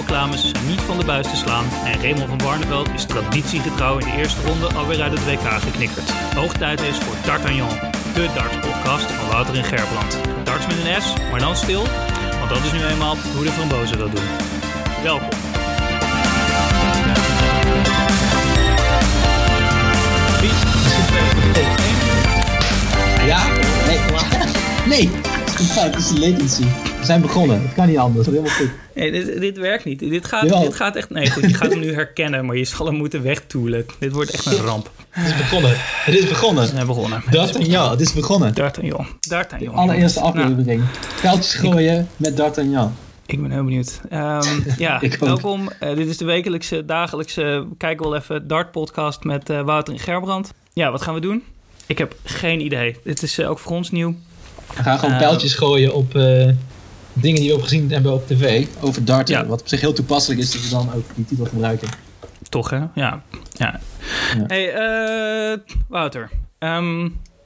reclames niet van de buis te slaan en Raymond van Barneveld is traditiegetrouw in de eerste ronde alweer uit het WK geknikkerd. Hoog tijd is voor D'Artagnan, de darts-podcast van Wouter en Gerbrand. Darts met een S, maar dan stil, want dat is nu eenmaal hoe de frambozen dat doen. Welkom. Ja? Nee. Nee. Het is een fout. Het is de latency. We zijn begonnen. Het kan niet anders. Is helemaal goed. Nee, dit, dit werkt niet. Dit gaat, Jawel. dit gaat echt... Nee, goed, je gaat hem nu herkennen, maar je zal hem moeten wegtoelen. Dit wordt echt een ramp. Het is begonnen. Het is We begonnen. zijn begonnen. D'Artagnan. Het is begonnen. D'Artagnan. D'Artagnan. Allereerste Nou, aflevering. Pijltjes gooien met D'Artagnan. ik ben heel benieuwd. Ehm, ja, welkom. Eh, dit is de wekelijkse, dagelijkse, kijken we wel even, Dart-podcast met eh, Wouter en Gerbrand. Ja, wat gaan we doen? Ik heb geen idee. Dit is eh, ook voor ons nieuw. We gaan gewoon Eh, pijltjes gooien op eh, dingen die we ook gezien hebben op tv. Over darten. Ja. Wat op zich heel toepasselijk is dat we dan ook die titel gebruiken. Toch, hè? Ja. ja. Ja. hey, eh, Wouter. Ehm,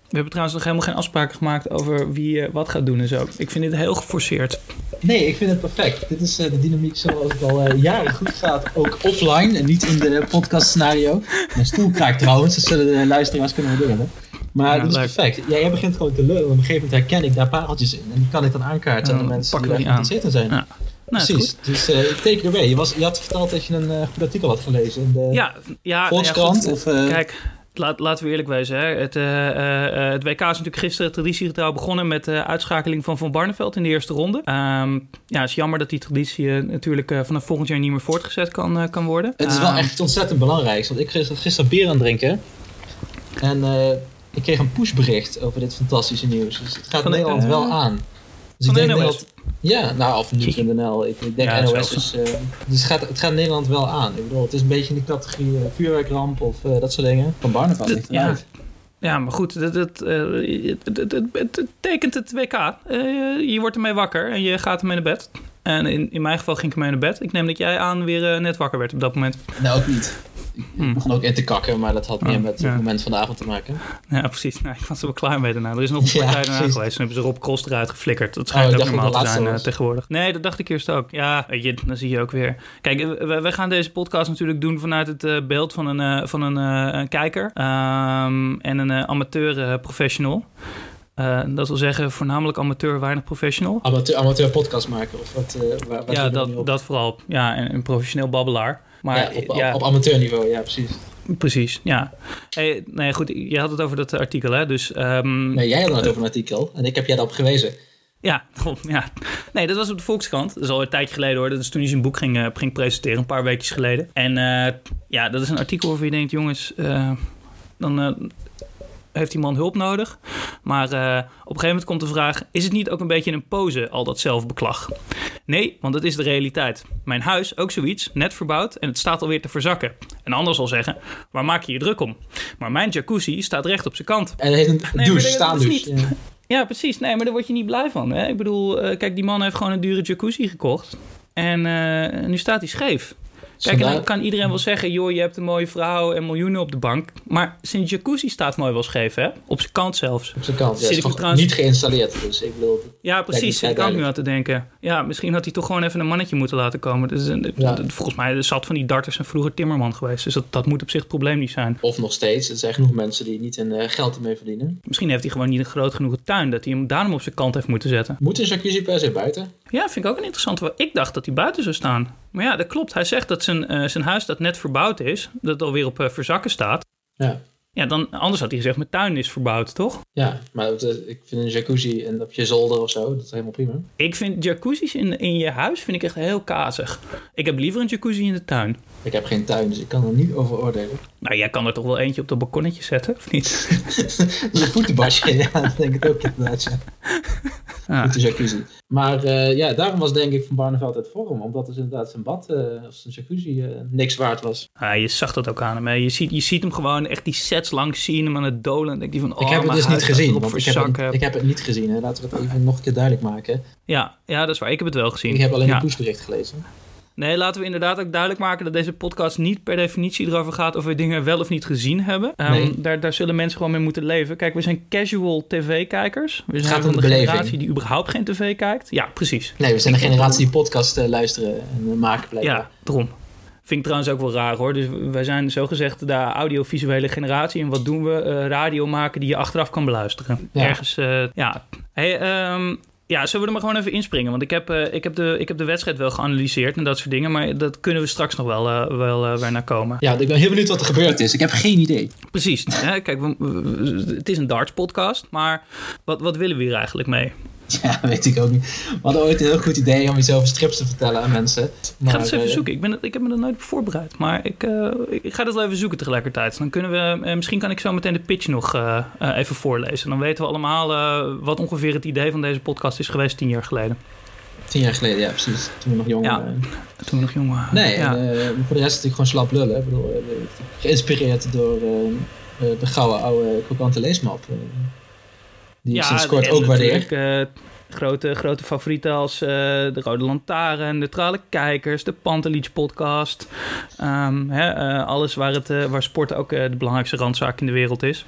we hebben trouwens nog helemaal geen afspraken gemaakt over wie wat gaat doen en zo. Ik vind dit heel geforceerd. Nee, ik vind het perfect. Dit is de dynamiek zoals het al eh, jaren goed gaat. Ook offline en niet in de podcast scenario. Mijn stoel kraakt trouwens, dat zullen de luisteraars kunnen waarderen. Maar Ja, dit is perfect. Jij begint gewoon te lullen. Op een gegeven moment herken ik daar pareltjes in. En die kan ik dan aankaarten aan de Dan mensen die geïnteresseerd in zijn. Ja. Nou, Precies. Dus eh take it away. Je, was, je had verteld dat je een eh, goed artikel had gelezen in de Ja, ja, Volkskrant. ja, of, eh, Kijk, laat, laten we eerlijk wezen. Hè. Het, eh, het WK is natuurlijk gisteren traditiegetrouw begonnen met de uitschakeling van Van Barneveld in de eerste ronde. Ehm, ja, het is jammer dat die traditie natuurlijk vanaf volgend jaar niet meer voortgezet kan, kan worden. Het is wel Ehm, echt ontzettend belangrijk. Want ik gisteren, gisteren bier aan het drinken. En eh, ik kreeg een pushbericht over dit fantastische nieuws. Dus het gaat Van de- Nederland wel aan. Dus van ik de denk NOS? Nederland- ja, nou, of nieuws.nl. Ik, ik denk Ja, dat is NOS. Is, eh, dus het gaat, het gaat Nederland wel aan. Ik bedoel, het is een beetje in de categorie eh, vuurwerkramp of eh, dat soort dingen. Van Barneveld ligt Ja. eruit. Ja, maar goed, dat, dat, het, het, het, tekent het WK. Eh, je wordt ermee wakker en je gaat ermee naar bed. En in, in mijn geval ging ik ermee naar bed. Ik neem dat jij aan weer eh, net wakker werd op dat moment. Nou, ook niet. Ik Hmm. begon ook in te kakken, maar dat had meer Oh, met ja. het moment van de avond te maken. Ja, precies. Nou, ik was er wel klaar mee daarna. Er is nog een Ja, partij daarna geweest. Toen hebben ze Rob Cross eruit geflikkerd. Dat Oh, schijnt ik ook normaal te zijn eh, was. tegenwoordig. Nee, dat dacht ik eerst ook. Ja, weet je, dan zie je ook weer. Kijk, wij, gaan deze podcast natuurlijk doen vanuit het eh, beeld van een, van een, een kijker. Ehm, en een amateur professional. Eh, dat wil zeggen voornamelijk amateur, weinig professional. Amateur, amateur podcast maken of wat? eh, waar, waar ja, dat, dat vooral. Ja, en een professioneel babbelaar. Maar ja, op, ja, op, op amateurniveau, ja, precies. precies. Ja. Hey, nee, goed, je had het over dat artikel, hè? Dus ehm, Nee, jij had het over een artikel en ik heb jij daarop gewezen. Ja, ja. Nee, dat was op de Volkskrant. Dat is al een tijdje geleden hoor. Dat is toen hij zijn boek ging, eh, ging presenteren, een paar weekjes geleden. En eh, ja, dat is een artikel waarvan je denkt, jongens, eh, dan eh, heeft die man hulp nodig. Maar eh, op een gegeven moment komt de vraag, is het niet ook een beetje een pose, al dat zelfbeklag? Nee, want dat is de realiteit. Mijn huis, ook zoiets, net verbouwd en het staat alweer te verzakken. Een ander zal zeggen, waar maak je je druk om? Maar mijn jacuzzi staat recht op zijn kant. En het een maar douche, is douche. niet- Ja. Ja, precies. Nee, maar daar word je niet blij van. Hè? Ik bedoel, eh, kijk, die man heeft gewoon een dure jacuzzi gekocht. En eh, nu staat hij scheef. Kijk, en dan kan iedereen wel zeggen... joh, je hebt een mooie vrouw en miljoenen op de bank. Maar zijn jacuzzi staat mooi wel scheef, hè? Op zijn kant zelfs. Op zijn kant. Ja, Zit is ik trouwens- niet geïnstalleerd. Dus ik bedoel, Ja, precies. Ik kan ook nu aan te denken. Ja, misschien had hij toch gewoon even een mannetje moeten laten komen. Dus, Ja. Volgens mij zat van die darters en vroeger timmerman geweest. Dus dat, dat moet op zich het probleem niet zijn. of nog steeds. Er zijn genoeg mensen die niet een eh, geld ermee verdienen. Misschien heeft hij gewoon niet een groot genoeg tuin... dat hij hem daarom op zijn kant heeft moeten zetten. Moet een jacuzzi per se buiten? Ja, vind ik ook een interessante. Ik dacht dat hij buiten zou staan. Maar ja, dat klopt. Hij zegt dat zijn, eh, zijn huis dat net verbouwd is, dat alweer op eh, verzakken staat. Ja. Ja, dan, anders had hij gezegd, mijn tuin is verbouwd, toch? Ja, maar eh, ik vind een jacuzzi en op je zolder of zo, dat is helemaal prima. Ik vind jacuzzis in, in je huis vind ik echt heel kazig. Ik heb liever een jacuzzi in de tuin. Ik heb geen tuin, dus ik kan er niet over oordelen. Nou, jij kan er toch wel eentje op dat balkonnetje zetten, of niet? Een voetenbadje, ja, dat denk ik ook inderdaad. Ja. Ah. De jacuzzi. Maar eh, ja, daarom was denk ik van Barneveld het forum. Omdat dus inderdaad zijn bad eh, of zijn jacuzzi eh, niks waard was. Ah, je zag dat ook aan hem. hè. Je ziet, je ziet hem gewoon echt die sets lang zien, hem aan het dolen. En denk je van, oh, ik heb het mijn dus niet gezien. erop Want ik heb, verzakken. het, ik heb het niet gezien. Hè. Laten we het even nog een keer duidelijk maken. Ja, ja, dat is waar. Ik heb het wel gezien. Ik heb alleen ja. een pushbericht gelezen. Nee, laten we inderdaad ook duidelijk maken dat deze podcast niet per definitie erover gaat of we dingen wel of niet gezien hebben. Ehm, Nee. daar, daar zullen mensen gewoon mee moeten leven. Kijk, we zijn casual tv-kijkers. We zijn van de generatie die überhaupt geen tv kijkt. Ja, precies. Nee, we zijn de generatie die podcast eh, luisteren en eh, maken blijkbaar. Ja, daarom. Vind ik trouwens ook wel raar hoor. Dus wij zijn zogezegd de audiovisuele generatie. En wat doen we? Eh, radio maken die je achteraf kan beluisteren. Ja. Ergens, eh, ja. Hey, ehm, ja, zullen we er maar gewoon even inspringen? Want ik heb, eh, ik, heb de, ik heb de wedstrijd wel geanalyseerd en dat soort dingen. Maar dat kunnen we straks nog wel, eh, wel eh, weer naar komen. Ja, ik ben heel benieuwd wat er gebeurd is. Ik heb geen idee. Precies. Hè? Kijk, we- we- het is een darts podcast. Maar wat, wat willen we hier eigenlijk mee? Ja, weet ik ook niet. We hadden ooit een heel goed idee om iets over strips te vertellen aan mensen. Ik ga het eens even eh, zoeken. Ik, ben, ik heb me er nooit voorbereid. Maar ik, eh, ik, ga dat wel even zoeken tegelijkertijd. Dan kunnen we, eh, misschien kan ik zo meteen de pitch nog even voorlezen. Dan weten we allemaal wat ongeveer het idee van deze podcast is geweest tien jaar geleden. Tien jaar geleden, ja, precies. Toen we nog jong Ja. waren. Toen we nog jong waren. Nee, ja. en, voor de rest natuurlijk gewoon slap lullen. Ik bedoel, geïnspireerd door de gouden oude krokante leesmap. Die ik sinds kort ook waardeer. natuurlijk, eh, grote, grote favorieten als eh, de Rode Lantaarn, Neutrale Kijkers, de Pantelich podcast. Ehm, hè, eh, alles waar, het, waar sport ook de belangrijkste randzaak in de wereld is.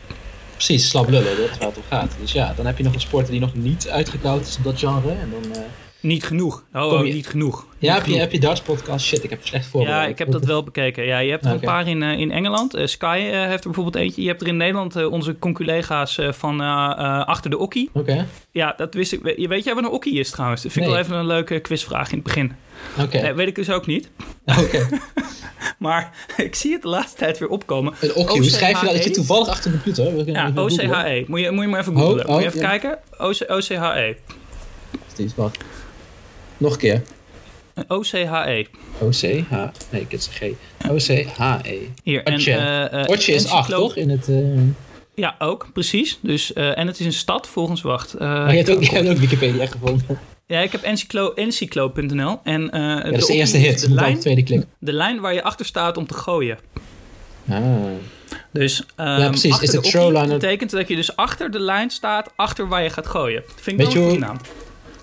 Precies, slap lullen, dat is waar het om gaat. Dus ja, dan heb je nog een sport die nog niet uitgekoud is op dat genre. En dan, Niet genoeg. Oh, oh, je- niet genoeg. ja, Niet heb je, heb je darts podcast? Shit, ik heb het slecht voorbereid. Ja, ik heb dat wel bekeken. Ja, je hebt er een paar in, eh, in Engeland. Eh, Sky eh, heeft er bijvoorbeeld eentje. Je hebt er in Nederland eh, onze conculega's eh, van Achter de Okkie. Oké, Ja, dat wist ik. We- Weet jij wat een okkie is trouwens? Dat vind ik wel even een leuke quizvraag in het begin. oké, Nee, weet ik dus ook niet. oké. Maar ik zie het de laatste tijd weer opkomen. Een okkie, hoe schrijf je dat? Dat je OCHE? toevallig achter de computer? Ja. OCHE. Moet je, moet je maar even Oh, googlen. Moet oh, je even ja. kijken? OC, OCHE. Precies, wacht. Nog een keer. OCHE. O-C-H... Nee, ik het is G. O-C-H-E. Hier. En, Otje. eh, eh, Otje is 8, encyclo- toch? In het, eh, Ja, ook. Precies. Dus, en het is een stad volgens, wacht. eh, Maar je hebt ook, je hebt ook Wikipedia gevonden. Ja, ik heb encyclo, encyclo.nl. En Ja, dat is de eerste hit. De lijn, de tweede klik. de lijn waar je achter staat om te gooien. Ah. Dus ehm, Ja, precies. Is de throwline- betekent dat je dus achter de lijn staat, achter waar je gaat gooien. Dat vind ik Weet wel een goede naam.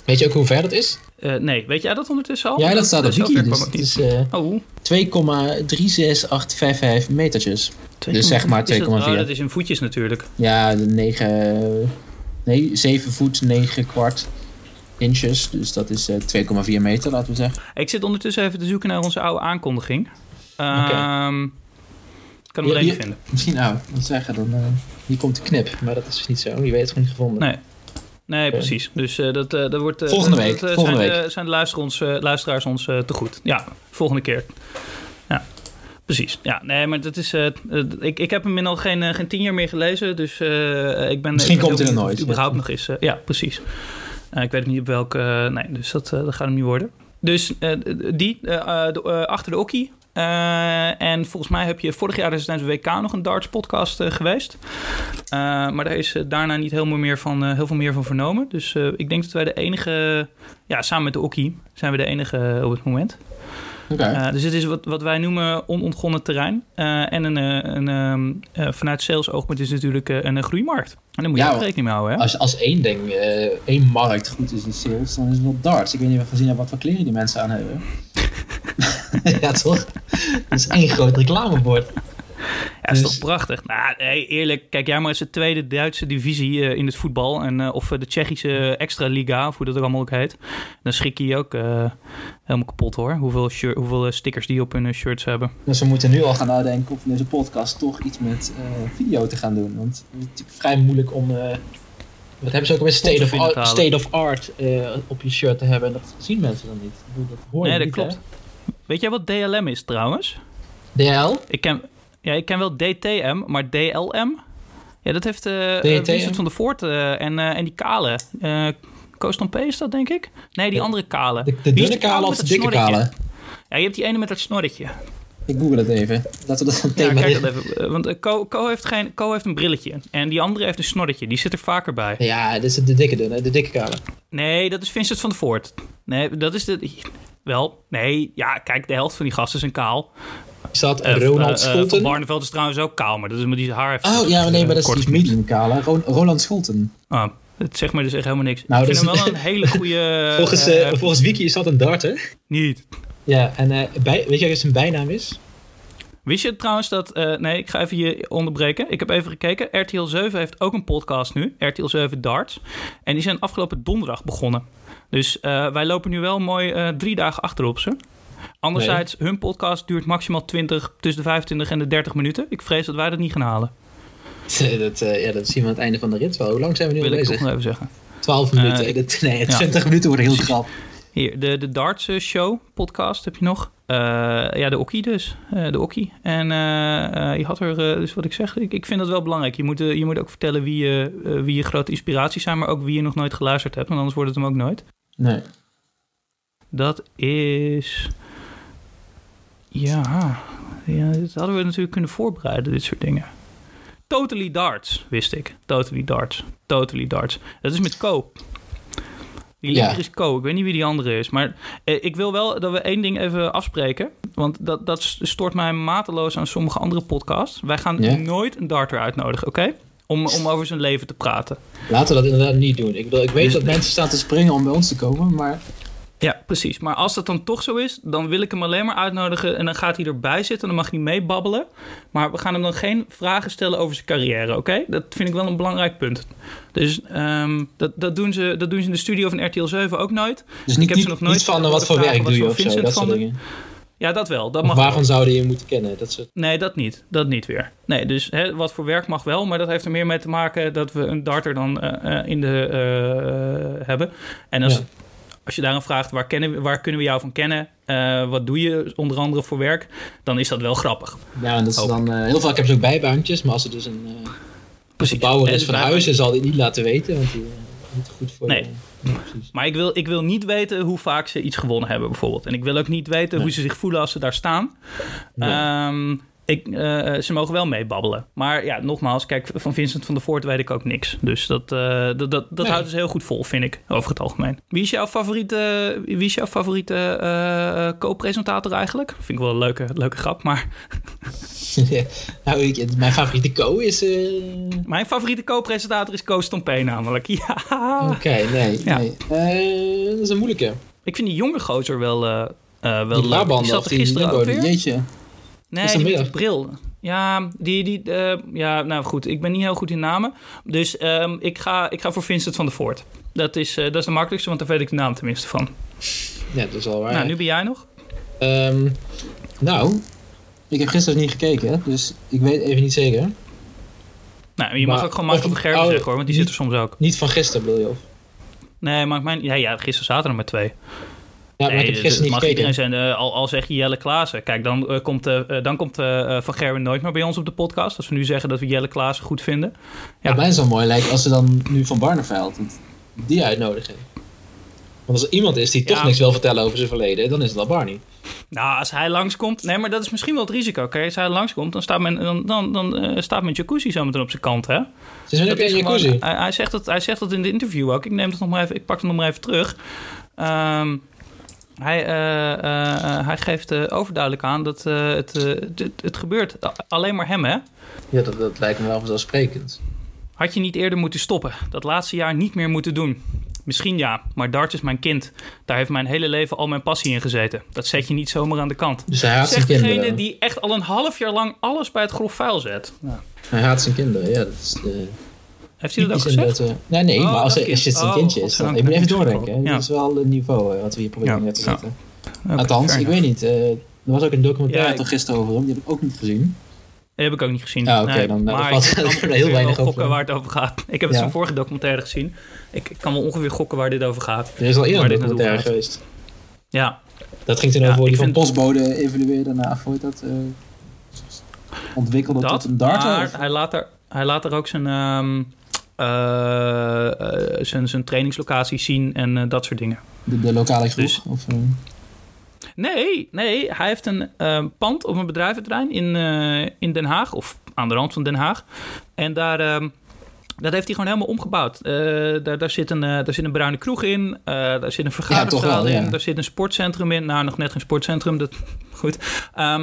Weet je ook hoe ver dat is? Eh, nee, weet jij dat ondertussen al? Ja, dat staat op Wiki. Dus het is eh, Oh, 2,36855 metertjes. Dus zeg maar is dat- 2,4. Oh, dat is in voetjes natuurlijk. Ja, de 9... Nee, 7 voet, 9 kwart inches. Dus dat is eh, 2,4 meter, laten we zeggen. Ik zit ondertussen even te zoeken naar onze oude aankondiging. Ehm Ik kan hem alleen vinden. Misschien, nou, wat zeggen, dan... eh, hier komt de knip. Maar dat is niet zo. Je weet het gewoon niet gevonden. Nee. Nee, precies. Dus eh, dat, eh, dat wordt. eh, Volgende week, dat, volgende zijn, week. De, zijn de luisteraars ons, luisteraars ons te goed. Ja, volgende keer. Ja, precies. Ja, nee, maar dat is. ik, ik heb hem in al geen, geen tien jaar meer gelezen. Dus ik ben. Misschien ik komt hij er nooit. het überhaupt nog is. eh, ja, precies. Ik weet niet op welke. nee, dus dat, dat gaat hem niet worden. Dus die, de, achter de okkie. Eh, en volgens mij heb je vorig jaar is tijdens de WK nog een darts podcast eh, geweest. Eh, maar daar is daarna niet helemaal meer van, heel veel meer van vernomen. Dus ik denk dat wij de enige, ja, samen met de Okkie zijn we de enige op het moment. Oké. Eh, dus het is wat, wat wij noemen onontgonnen terrein. En een, een, ehm, eh, vanuit sales oogpunt is het natuurlijk een, groeimarkt. En daar moet je Ja, ook rekening mee houden. Hè? Als, als één ding, één markt goed is in sales, dan is het wel darts. Ik weet niet of we gezien hebben wat voor kleren die mensen aan hebben. ja, toch? Het is één groot reclamebord. Ja, is Dus- toch prachtig? Nou, eerlijk. Kijk jij maar eens de tweede Duitse divisie eh, in het voetbal. En, eh, of eh, de Tsjechische Extra Liga, of hoe dat ook allemaal ook heet. Dan schrik je je ook helemaal kapot hoor. Hoeveel, shirt, hoeveel stickers die op hun shirts hebben. Dus we moeten nu al gaan nadenken of in deze podcast toch iets met video te gaan doen. Want het is natuurlijk vrij moeilijk om... wat hebben ze ook weer state of, art, state of art op je shirt te hebben. En dat zien mensen dan niet. Ik bedoel, dat hoor je Nee, dat niet, klopt. Weet jij wat DLM is trouwens? DL? Ik ken, ja, ik ken wel DTM, maar DLM? Ja, dat heeft DTM? Vincent van der Voort eh, en, en die kale. Koos P is dat, denk ik? Nee, die De- andere kale. De, dunne kale of de dikke kale? Ja, je hebt die ene met dat snorretje. Ik google het even. Laten we dat een Ja, thema kijk dat even. Want Co, Co, heeft geen, Co heeft een brilletje. En die andere heeft een snorretje. Die zit er vaker bij. Ja, dit is de dikke dunne, de dikke kale. Nee, dat is Vincent van der Voort. Nee, dat is de... Wel, nee. Ja, kijk, de helft van die gasten zijn kaal. Is dat Eh, Ronald eh, eh, Scholten? Van Barneveld is trouwens ook kaal, maar dat is met die haar heeft Oh ja, nee, maar dat is dus geknipt. medium kale. Ro- Roland Scholten. Ah, het zegt me dus echt helemaal niks. Nou, ik vind hem wel een hele goede... Volgens, volgens Wiki is dat een darter. Niet. Ja, en bij, weet je wat zijn bijnaam is? Wist je trouwens dat... nee, ik ga even je onderbreken. Ik heb even gekeken. RTL 7 heeft ook een podcast nu. RTL 7 Darts. En die zijn afgelopen donderdag begonnen. Dus eh, wij lopen nu wel mooi eh, drie dagen achterop ze. Anderzijds, hun podcast duurt maximaal 20, tussen de 25 en de 30 minuten. Ik vrees dat wij dat niet gaan halen. dat, eh, ja, dat zien we aan het einde van de rit wel. Hoe lang zijn we nu Wil al ik toch bezig? nog even zeggen. 12 minuten. Dat- nee, ja. 20 minuten wordt heel grap. Hier, de, de Darts Show podcast heb je nog. Ja, de Okkie dus. De Okkie. En je had er, dus wat ik zeg, ik, ik vind dat wel belangrijk. Je moet, je moet ook vertellen wie je, wie je grote inspiraties zijn, maar ook wie je nog nooit geluisterd hebt. Want anders wordt het hem ook nooit. Nee. Dat is. Ja, ja, dat hadden we natuurlijk kunnen voorbereiden, dit soort dingen. Totally Darts, wist ik. Totally Darts. Totally Darts. Dat is met Co. Die Ja. linker is Co. Ik weet niet wie die andere is. Maar eh, ik wil wel dat we één ding even afspreken. Want dat, dat stoort mij mateloos aan sommige andere podcasts. Wij gaan Ja. nooit een darter uitnodigen, oké? Om, om over zijn leven te praten. Laten we dat inderdaad niet doen. Ik, bedoel, ik weet Dus- dat mensen staan te springen om bij ons te komen, maar Ja, precies. Maar als dat dan toch zo is, dan wil ik hem alleen maar uitnodigen en dan gaat hij erbij zitten. Dan mag hij meebabbelen. Maar we gaan hem dan geen vragen stellen over zijn carrière, oké? Dat vind ik wel een belangrijk punt. Dus ehm, dat, dat, doen ze, dat doen ze in de studio van RTL 7 ook nooit. dus Ik niet, heb ze nog nooit niet van wat voor werk doe je of zo, dat soort. Ja, dat wel. Dat mag waarvan zouden je moeten kennen? Dat soort... Nee, dat niet. Dat niet weer. Nee, dus hè, wat voor werk mag wel, maar dat heeft er meer mee te maken dat we een darter dan eh, eh, in de eh, hebben. En als, Ja. als je daarom vraagt waar, kennen, we- waar kunnen we jou van kennen, wat doe je onder andere voor werk, dan is dat wel grappig. Ja, en dat is dan, heel vaak hebben ze ook bijbaantjes, maar als er dus een bouwer is van wij- huizen, zal hij het niet laten weten, want die niet goed voor Nee. precies. Maar ik wil, ik wil niet weten hoe vaak ze iets gewonnen hebben, bijvoorbeeld. En ik wil ook niet weten hoe ze zich voelen als ze daar staan. Nee. Ehm, ik, eh, ze mogen wel meebabbelen. Maar ja, nogmaals, kijk, van Vincent van der Voort weet ik ook niks. Dus dat, eh, dat, dat, dat Nee. houden ze heel goed vol, vind ik, over het algemeen. Wie is jouw favoriete, wie is jouw favoriete eh, co-presentator eigenlijk? Vind ik wel een leuke, leuke grap, maar... nou, ik, mijn favoriete co is... Mijn favoriete co-presentator is Koos Tompé namelijk. Ja. Oké, nee. Ja. nee. Dat is een moeilijke. Ik vind die jonge gozer wel, wel Die leuk. Laban, Die zat er gisteren ook weer. Jeetje. Nee, die met Gistermiddag. die bril. Ja, die, die, eh, ja, nou goed, ik ben niet heel goed in namen. Dus ehm, ik, ga, ik ga voor Vincent van der Voort. Dat is, eh, dat is de makkelijkste, want daar weet ik de naam tenminste van. Ja, dat is al waar. Nou, nu ben jij nog. Ehm, nou, ik heb gisteren niet gekeken, hè, dus ik weet even niet zeker. Nou, je mag ook gewoon Michael of- van Gerwen oh, zeggen hoor, want die niet- zit er soms ook. Niet van gisteren, bedoel je? Of? Nee, maar mijn, ja, ja, gisteren zaten er maar twee. Ja, maar nee, ik heb dat gisteren niet iedereen zijn. eh, al, al zeg je Jelle Klaassen. Kijk, dan eh, komt, eh, dan komt Van Gerwen nooit meer bij ons op de podcast. Als we nu zeggen dat we Jelle Klaassen goed vinden. Ja. Wat mij zo mooi lijkt als ze dan nu van Barneveld die uitnodigen. Want als er iemand is die toch Ja. niks wil vertellen over zijn verleden, dan is het wel Barney. Nou, als hij langskomt... Nee, maar dat is misschien wel het risico. Kijk, als hij langskomt, dan staat mijn, dan, dan, dan, staat mijn jacuzzi zo meteen op zijn kant, hè? Dus is een gewoon- jacuzzi. hij, hij, zegt dat, hij zegt dat in de interview ook. Ik neem het nog maar even, ik pak het nog maar even terug. Ehm, hij, eh, eh, eh, hij geeft overduidelijk aan dat het, het, het gebeurt alleen maar hem, hè? Ja, dat, dat lijkt me wel vanzelfsprekend. Had je niet eerder moeten stoppen? Dat laatste jaar niet meer moeten doen? Misschien ja, maar darts is mijn kind. Daar heeft mijn hele leven al mijn passie in gezeten. Dat zet je niet zomaar aan de kant. Dus hij haat zijn Zegt degene kinderen. die echt al een half jaar lang alles bij het grof vuil zet. Hij haat zijn kinderen, ja. Dat is de... Heeft hij dat ook gezegd? dat, eh, nee, nee, Oh, maar als, als het zijn kind. kindje Oh, is, dan... godzijdank, Ik moet even doordenken. Ja. Dat is wel het niveau eh, wat we hier proberen neer te ja. zetten. Oké, Althans, ik weet niet. eh, er was ook een documentaire Ja, ik- toch gisteren over hem. Die heb ik ook niet gezien. Dat heb ik ook niet gezien. Dan- nou, maar ik kan heel weinig over. gokken waar het over gaat. Ik heb het Ja. zijn vorige documentaire gezien. Ik, ik kan wel ongeveer gokken waar dit over gaat. Er is al eerder een documentaire geweest. Ja, Dat ging toen Ja, over die van vind- postbode evalueerde naar, hoe heet dat, eh, ontwikkelde dat. tot een darter. Maar hij laat, er, hij laat er ook zijn, ehm, eh, eh, zijn, zijn trainingslocatie zien en eh, dat soort dingen. de, de lokale groep. Dus- of, eh, Nee, nee, hij heeft een pand op een bedrijventerrein in, eh, in Den Haag, of aan de rand van Den Haag. En daar, ehm, dat heeft hij gewoon helemaal omgebouwd. Eh, daar, daar, zit een, eh, daar zit een bruine kroeg in, eh, daar zit een vergaderzaal ja. in, daar zit een sportcentrum in. Nou, nog net geen sportcentrum, dat, goed. Ehm,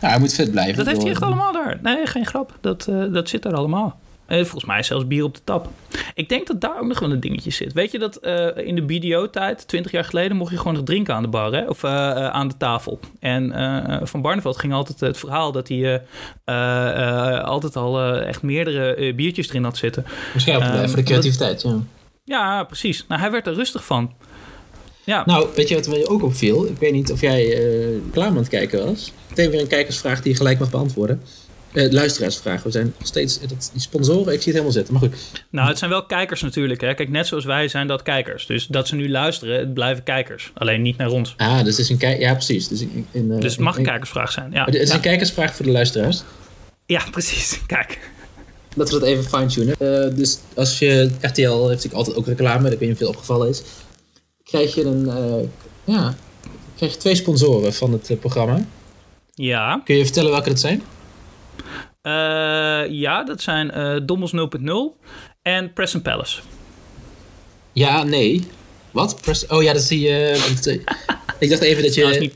ja, hij moet fit blijven. dat heeft hij echt allemaal daar. Nee, geen grap, dat, eh, dat zit daar allemaal. Eh, volgens mij zelfs bier op de tap. Ik denk dat daar ook nog wel een dingetje zit. Weet je dat eh, in de BDO-tijd, 20 jaar geleden, mocht je gewoon nog drinken aan de bar, hè? of eh, aan de tafel. En Van Barneveld ging altijd het verhaal dat hij altijd al echt meerdere biertjes erin had zitten. Misschien ook voor de creativiteit, ja. Ja, precies. Nou, hij werd er rustig van. Ja, Nou, weet je wat mij ook opviel? Ik weet niet of jij klaar aan het kijken was. Meteen weer een kijkersvraag die je gelijk mag beantwoorden. Eh luisteraarsvraag. We zijn nog steeds... eh, Dat, die sponsoren, ik zie het helemaal zitten. Maar goed. nou, het zijn wel kijkers natuurlijk. Hè? Kijk, net zoals wij zijn dat kijkers. Dus dat ze nu luisteren, het blijven kijkers. Alleen niet naar ons. Ah, dus het is een kijk... Ja, precies. Dus, in, in, eh, Dus het mag een kijkersvraag zijn. Ja, Het is ja. een kijkersvraag voor de luisteraars. ja precies. Kijk. Dat we dat even fine-tunen. Eh, dus als je... RTL heeft natuurlijk altijd ook reclame. Dat weet niet of veel opgevallen is. Krijg je een... eh, ja... Krijg je twee sponsoren van het programma. Ja. Kun je vertellen welke dat zijn? Eh, ja, dat zijn eh Dommels 0.0 en Preston Palace. Ja, nee. Wat? Press- oh ja, dat is die... eh, ik dacht even dat je... Nou, is niet,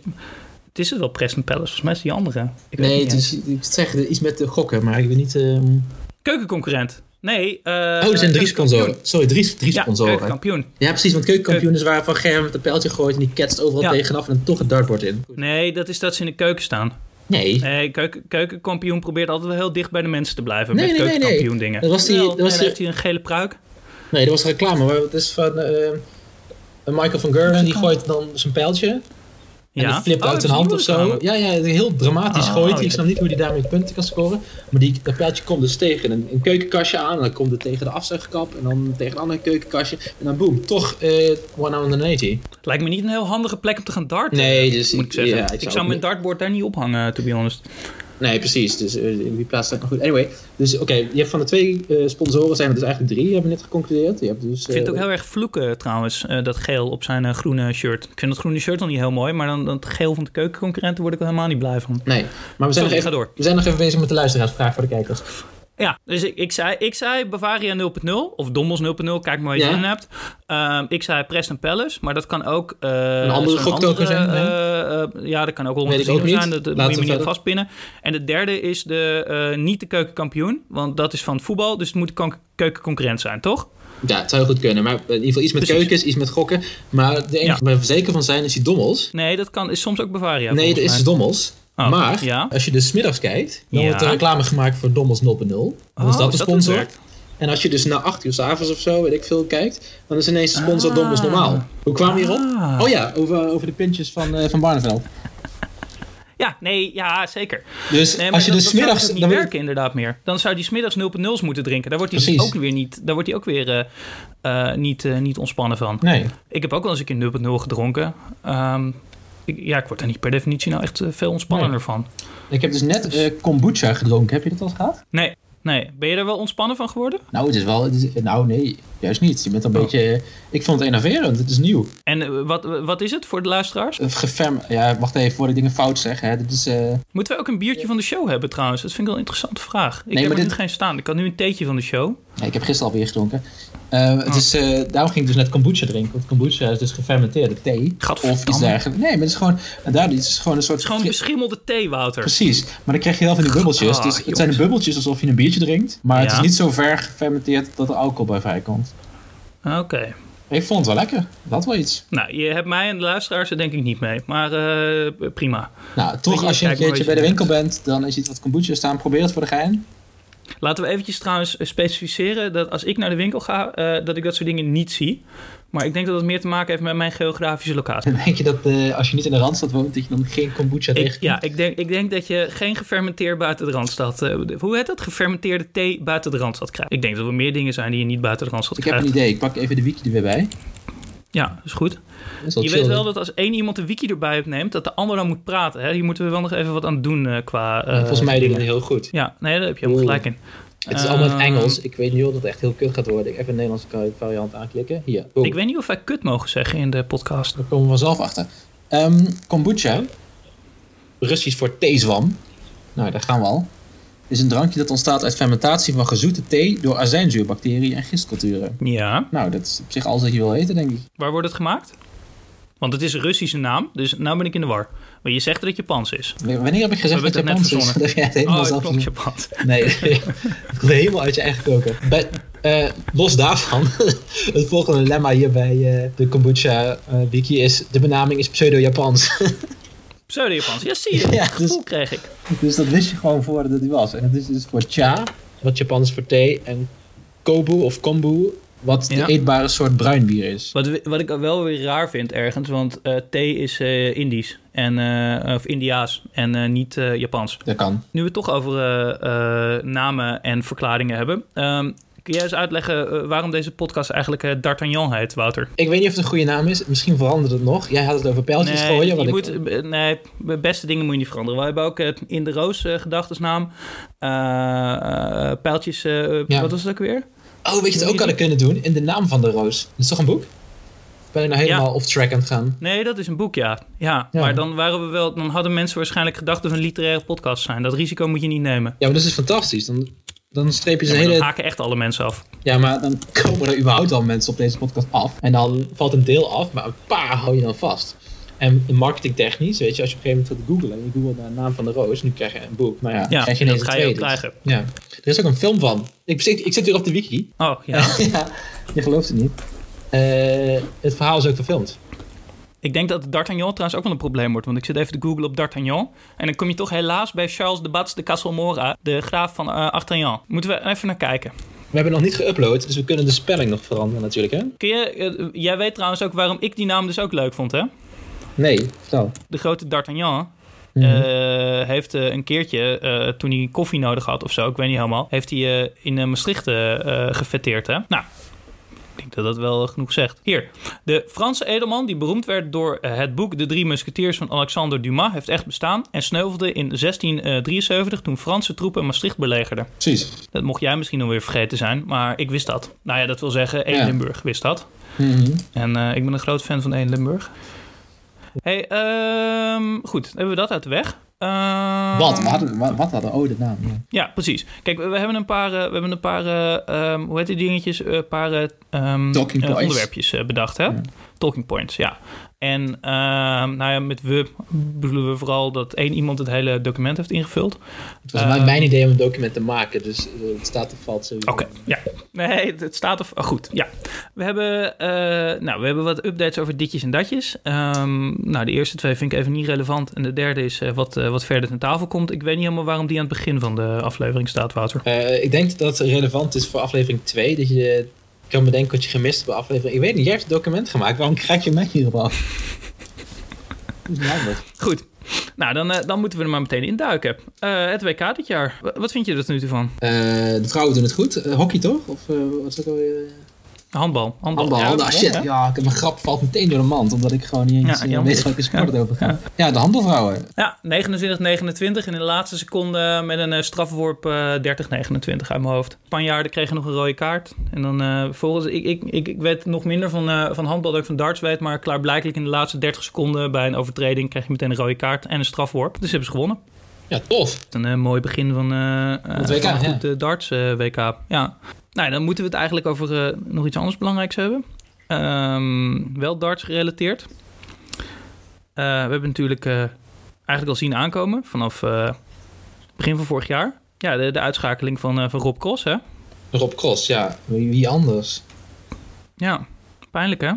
het is het wel Preston Palace. Volgens mij is het die andere. Ik weet Nee, het is, ik zeg iets met de gokken, maar ik weet niet... ehm, Keukenconcurrent. Nee. Oh, er zijn drie sponsoren. Sorry, drie, drie Ja, sponsoren. Ja, keukenkampioen. precies, want keukenkampioen is waar Van Germ met een pijltje gooit en die ketst overal Ja. tegenaf en dan toch het dartbord in. Nee, dat is dat ze in de keuken staan. Nee, Nee, keuken, keukenkampioen probeert altijd wel heel dicht bij de mensen te blijven. Nee, met nee, nee, nee. keukenkampioen dingen. Dat was die- Wel, dat was en dan die- heeft hij een gele pruik. nee, dat was reclame, maar het is van eh, Michael van Gerwen, die gooit dan zijn pijltje en Ja. die flipt Oh, uit zijn hand of zo. Ja, ja, heel dramatisch Oh, gooit hij. Ik snap niet hoe hij daarmee punten kan scoren. Maar die, dat pijltje komt dus tegen een, een keukenkastje aan en dan komt het tegen de afzuigkap en dan tegen een ander keukenkastje en dan boem, toch eh 180. Lijkt me niet een heel handige plek om te gaan darten. Nee, dus moet ik zeggen. ja, ik ik zou mijn niet- dartboard daar niet ophangen, to be honest. Nee, precies. Dus eh, in wie plaats staat nog goed. Anyway, dus oké, je hebt van de twee eh, sponsoren zijn er dus eigenlijk drie, hebben we net geconcludeerd. Je hebt dus, Ik vind het ook eh, heel erg vloeken trouwens, dat geel op zijn groene shirt. Ik vind dat groene shirt al niet heel mooi, maar dan dat geel van de keukenconcurrenten word ik wel helemaal niet blij van. Nee, maar we zijn, Sorry, nog even, door. we zijn nog even bezig met de luisteraarsvraag voor de kijkers. Ja, dus ik, ik, zei, ik zei Bavaria 0.0 of Dommels 0.0, kijk maar wat je zin hebt. Ehm, ik zei Preston Palace, maar dat kan ook... eh, Een andere zo'n goktoken zijn, eh, eh, ja, dat kan ook wel zijn, dat, moet je we me niet vastpinnen. En de derde is de, niet de keukenkampioen, want dat is van het voetbal, dus het moet keukenconcurrent zijn, toch? Ja, het zou goed kunnen, maar in ieder geval iets met Precies. keukens, iets met gokken. Maar de enige Ja. waar we zeker van zijn is die dommels. Nee, dat kan, is soms ook Bavaria. nee, dat is dommels. Oh, maar ja. als je dus middags kijkt, dan Ja. wordt er reclame gemaakt voor Dommels 0.0. Dan is dat de sponsor. En als je dus na 8 uur 's avonds of zo, weet ik veel, kijkt, dan is ineens de sponsor Ah. Dommels normaal. Hoe kwamen we hierop? Ah. Oh ja, over, over de pintjes van, eh van Barneveld. Ja, nee, ja, zeker. Dus Nee, als je dus 's dat zou middags... dus niet dan werken inderdaad meer. Dan zou die smiddags 0.0's moeten drinken. Daar wordt hij dus ook weer niet, daar wordt hij ook weer eh, eh, niet, niet ontspannen van. Nee. Ik heb ook wel eens een keer 0.0 gedronken. Ehm, ik, ja, ik word er niet per definitie nou echt eh, veel ontspannender Nee. van. Ik heb dus net eh, kombucha gedronken. Heb je dat al gehad? Nee, nee. Ben je er wel ontspannen van geworden? Nou, het is wel... Het is, nou, nee. Juist niet. Je bent een Oh. beetje... eh, Ik vond het enerverend. Het is nieuw. En eh, wat, wat is het voor de luisteraars? Eh, Geferm... Ja, wacht even voordat ik dingen fout zeg. Hè. Dit is... eh, Moeten we ook een biertje van de show hebben trouwens? Dat vind ik wel een interessante vraag. Ik Nee, heb maar er dit- nu geen staan. Ik had nu een theetje van de show. Ja, ik heb gisteren alweer gedronken. Eh, het Oh. is, eh, daarom ging ik dus net kombucha drinken. Want kombucha is dus gefermenteerde thee. Of iets dergelijks. Nee, maar het is gewoon... En daar, het is gewoon een soort... Het is gewoon beschimmelde thee, Wouter. Precies. Maar dan krijg je heel van die bubbeltjes. Ah, dus het jongens. zijn de bubbeltjes alsof je een biertje drinkt. Maar het is niet zo ver gefermenteerd dat er alcohol bij vrijkomt. Oké. Ik vond het wel lekker. Dat wel iets. Nou, je hebt mij en de luisteraars er denk ik niet mee. Maar eh, prima. Nou, toch je, als je een keertje bij de winkel bent, dan is iets wat kombucha staan. Probeer het voor de gein. Laten we eventjes trouwens eh, specificeren dat als ik naar de winkel ga, eh, dat ik dat soort dingen niet zie. Maar ik denk dat het meer te maken heeft met mijn geografische locatie. Denk je dat eh, als je niet in de Randstad woont, dat je dan geen kombucha Ik, tegenkomt? ja, ik denk, ik denk dat je geen gefermenteerd buiten de Randstad... hoe heet dat? Gefermenteerde thee buiten de Randstad krijgt. Ik denk dat er meer dingen zijn die je niet buiten de Randstad Ik heb krijgt. een idee. Ik pak even de wiki er weer bij. Ja, dat is goed. Is Je chill. weet wel dat als één iemand de wiki erbij opneemt, dat de ander dan moet praten. Hè? Hier moeten we wel nog even wat aan doen eh, qua eh, Volgens mij doen we heel goed. Ja, nee, daar heb je helemaal gelijk in. Het is allemaal in het Ehm, Engels. Ik weet nu al dat het echt heel kut gaat worden. Ik even een Nederlandse variant aanklikken. Hier. boom. Ik weet niet of wij kut mogen zeggen in de podcast. Daar komen we vanzelf achter. Ehm, kombucha. Russisch voor theezwam. Nou, daar gaan we al. Is een drankje dat ontstaat uit fermentatie van gezoete thee door azijnzuurbacteriën en gistculturen. Ja. Nou, dat is op zich alles wat je wil weten, denk ik. Waar wordt het gemaakt? Want het is een Russische naam, dus nou ben ik in de war. Maar je zegt dat het Japans is. Wanneer heb ik gezegd dat het Japans is? Dat jij het helemaal Oh, zelf verzonnen. Japans. Nee, het komt helemaal uit je eigen koker. Bij, eh, los daarvan, het volgende lemma hier bij eh, de kombucha eh, wiki is... De benaming is pseudo-Japans. Pseudo-Japans. Ja, zie je. Ja, Het gevoel dus- kreeg ik. dus dat wist je gewoon voordat het die was. En dat is dus voor cha, wat Japans voor thee. En kobu of kombu, wat Ja. de eetbare soort bruin bier is. Wat, wat ik wel weer raar vind ergens, want eh, thee is eh, Indisch. En, eh, of Indiaas en niet Japans. Dat kan. Nu we het toch over namen en verklaringen hebben. ehm, kun jij eens uitleggen eh, waarom deze podcast eigenlijk eh, D'Artagnan heet, Wouter? Ik weet niet of het een goede naam is. Misschien verandert het nog. Jij had het over pijltjes gooien. je ik, moet, eh, nee, de beste dingen moet je niet veranderen. We hebben ook in de roos gedacht als naam. Pijltjes, Ja. wat was het ook weer? Oh, weet je het ook hadden kunnen doen? In de naam van de roos. Dat is toch een boek? Ben ik nou helemaal off-track aan het gaan? Nee, dat is een boek, ja. ja. Ja. Maar dan, waren we wel, dan hadden mensen waarschijnlijk gedacht dat we een literaire podcast zijn. Dat risico moet je niet nemen. Ja, maar dat is fantastisch. Dan, dan streep je Ja, ze maar dan hele... haken echt alle mensen af. Ja, maar dan komen er überhaupt al mensen op deze podcast af. En dan valt een deel af, maar een paar hou je dan vast. En marketingtechnisch, weet je, als je op een gegeven moment gaat googlen... en je googelt naar de naam van de roos, nu krijg je een boek. Nou ja, Ja, krijg je en ineens dat ga je krijgen. Ja. Er is ook een film van. Ik, zit- ik zit hier op de wiki. Oh, ja. ja, je gelooft het niet. Eh, het verhaal is ook verfilmd. Ik denk dat D'Artagnan trouwens ook wel een probleem wordt. Want ik zit even te googlen op D'Artagnan. En dan kom je toch helaas bij Charles de Bats de Castelmora, de graaf van eh Artagnan. Moeten we even naar kijken. We hebben nog niet geüpload, dus we kunnen de spelling nog veranderen natuurlijk, hè? Kun je, eh, jij weet trouwens ook waarom ik die naam dus ook leuk vond, hè? Nee, vertel. De grote D'Artagnan Mhm. eh, heeft eh, een keertje, toen hij koffie nodig had of zo, ik weet niet helemaal, heeft hij in Maastricht gefeteerd, hè? Nou, dat dat wel genoeg zegt. Hier, de Franse edelman die beroemd werd door eh, het boek De Drie Musketeers van Alexander Dumas heeft echt bestaan en sneuvelde in 1673 toen Franse troepen Maastricht belegerden. Precies. Dat mocht jij misschien alweer vergeten zijn, maar ik wist dat. Nou ja, dat wil zeggen, 1 Ja. Limburg wist dat. Mhm. En eh, ik ben een groot fan van 1 Limburg. hey, ehm, goed, hebben we dat uit de weg. Ehm, Wat? We hadden, wat, wat hadden? Oh, de naam. Ja. Ja, precies. Kijk, we, we hebben een paar, eh, we hebben een paar eh, ehm, hoe heet die dingetjes? Een paar eh, Talking eh, points. onderwerpjes bedacht, hè? Ja. Talking points, ja. En ehm, nou ja, met we bedoelen we vooral dat één iemand het hele document heeft ingevuld. Het was Ehm. mijn idee om een document te maken, dus eh, het staat of valt sowieso. Oké, ja. Nee, het, het staat of... Oh, goed, ja. We hebben, eh, nou, we hebben wat updates over ditjes en datjes. Ehm, nou, de eerste twee vind ik even niet relevant. En de derde is eh, wat, wat verder ten tafel komt. Ik weet niet helemaal waarom die aan het begin van de aflevering staat, Wouter. Ik denk dat het relevant is voor aflevering 2, dat je kan bedenken wat je gemist hebt bij aflevering. Ik weet niet, jij hebt het document gemaakt, waarom krijg je mij hierop af? Goed. Nou, dan, eh, dan moeten we er maar meteen induiken. Eh het WK dit jaar. Wa- Wat vind je er tot nu toe van? Eh, de vrouwen doen het goed. Hockey toch? Of eh, wat is dat alweer? Handbal. Handbal. Handbal. Ja, shit, ja. ja, ik heb mijn grap valt meteen door de mand, omdat ik gewoon niet eens Ja, eh, weet welke sport Ja. het over gaat. Ja. de handbalvrouwen. Ja, 29-29 en in de laatste seconde met een eh, strafworp eh 30-29 uit mijn hoofd. Spanjaarden kregen nog een rode kaart. En dan eh volgens, ik, ik, ik, ik weet nog minder van, eh, van handbal dan ik van darts weet, maar klaarblijkelijk in de laatste 30 seconden bij een overtreding krijg je meteen een rode kaart en een strafworp. Dus hebben ze gewonnen. Ja, tof. Een eh, mooi begin van, eh eh, Het WK, van een ja. goed eh, darts eh, WK. Ja. Nou, dan moeten we het eigenlijk over eh, nog iets anders belangrijks hebben. Ehm, wel darts gerelateerd. Eh, we hebben natuurlijk eh, eigenlijk al zien aankomen vanaf begin van vorig jaar. Ja, de, de uitschakeling van, van Rob Cross, hè? Rob Cross, ja. Wie, wie anders? Ja, pijnlijk hè?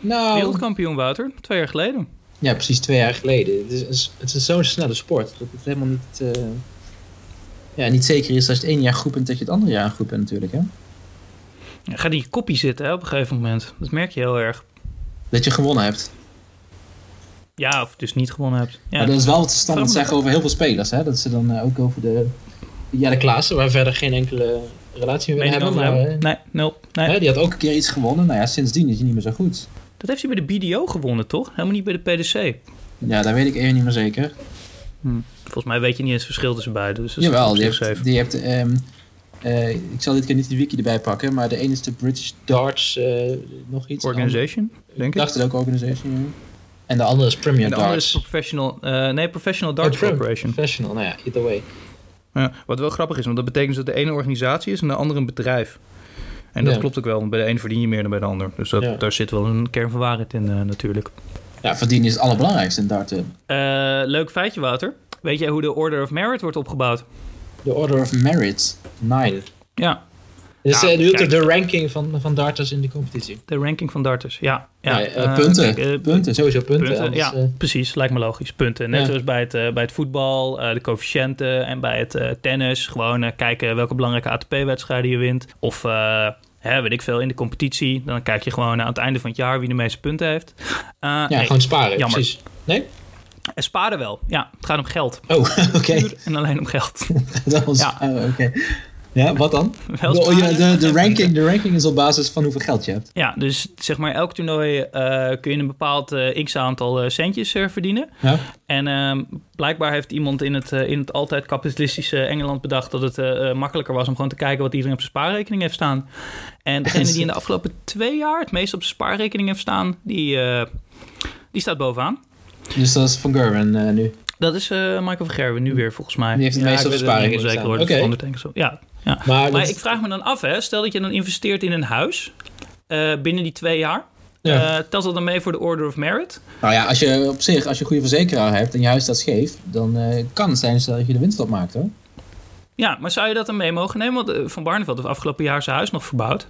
Nou, Wereldkampioen Wouter, twee jaar geleden. ja, precies twee jaar geleden. Het is, het is zo'n snelle sport dat het helemaal niet, ja, niet zeker is als je het ene jaar goed bent dat je het andere jaar goed bent natuurlijk. Hè? Ja, Ga die koppie zitten hè, op een gegeven moment. Dat merk je heel erg. Dat je gewonnen hebt. Ja, of dus niet gewonnen hebt. Ja, Maar dat is wel wat ze standaard zeggen over heel veel spelers. Hè? Dat ze dan eh, ook over de... Ja, de Klaassen, waar verder geen enkele relatie mee hebben. Maar, hebben? Nee, nul. Nee. hè, die had ook een keer iets gewonnen. Nou ja, sindsdien is hij niet meer zo goed. Dat heeft hij bij de BDO gewonnen, toch? Helemaal niet bij de PDC. Ja, daar weet ik even niet meer zeker. Volgens mij weet je niet eens het verschil tussen beide. Dus Jawel, die die heeft ehm, eh, ik zal dit keer niet de wiki erbij pakken, maar de ene is de British Darts, eh, nog iets. Organization, Ik denk ik. dacht het ook organization, ja. En de andere is Premier En de andere Darts. is Professional, eh, nee, Professional Oh, Darts Prim- Corporation. Professional, nou ja, either way. Ja, wat wel grappig is, want dat betekent dus dat de ene organisatie is en de andere een bedrijf. En dat Ja. klopt ook wel, want bij de een verdien je meer dan bij de ander. Dus dat, Ja. daar zit wel een kern van waarheid in eh, natuurlijk. Ja, verdienen is het allerbelangrijkste in darten. Eh, leuk feitje, Wouter. Weet jij hoe de Order of Merit wordt opgebouwd? De Order of Merit, 9. Ja, Dus kijk. de ranking van, van darters in de competitie. de ranking van darters. Ja, ja. Ja, eh, punten. kijk, punten, sowieso punten. Punten, anders, ja, precies. Lijkt me logisch. Punten. Net Ja. zoals bij het, bij het voetbal, eh, de coëfficiënten en bij het eh, tennis. Gewoon kijken welke belangrijke ATP-wedstrijden je wint. Of, eh, hè, weet ik veel, in de competitie. Dan kijk je gewoon aan het einde van het jaar wie de meeste punten heeft. Eh, ja, nee, gewoon sparen. jammer. Precies. Nee? En sparen wel. Ja, het gaat om geld. Oh, oké. En alleen om geld. Dat was, Ja. oh, oké. Ja, wat dan? Wel De, ja, de, de, ranking, de ranking is op basis van hoeveel geld je hebt. Ja, dus zeg maar elk toernooi eh, kun je een bepaald eh, x-aantal eh, centjes verdienen. Ja? En ehm, blijkbaar heeft iemand in het, in het altijd kapitalistische Engeland bedacht dat het makkelijker was om gewoon te kijken wat iedereen op zijn spaarrekening heeft staan. En degene die in de afgelopen twee jaar het meest op zijn spaarrekening heeft staan, die, die staat bovenaan. Dus dat is van Gerwin eh, nu. Dat is Michael van Gerwen nu weer volgens mij. Die heeft het ja, meest op spaarrekening helemaal zeker hoor, staan. Oké. Ja, ja. Maar, Maar dat- ik vraag me dan af, hè, stel dat je dan investeert in een huis eh, binnen die twee jaar. Ja. Eh, telt dat dan mee voor de Order of Merit? nou ja, als je op zich, als je een goede verzekeraar hebt en je huis staat scheef, dan eh, kan het zijn dat je de winst opmaakt hoor. Ja, maar zou je dat dan mee mogen nemen? Want Van Barneveld heeft afgelopen jaar zijn huis nog verbouwd.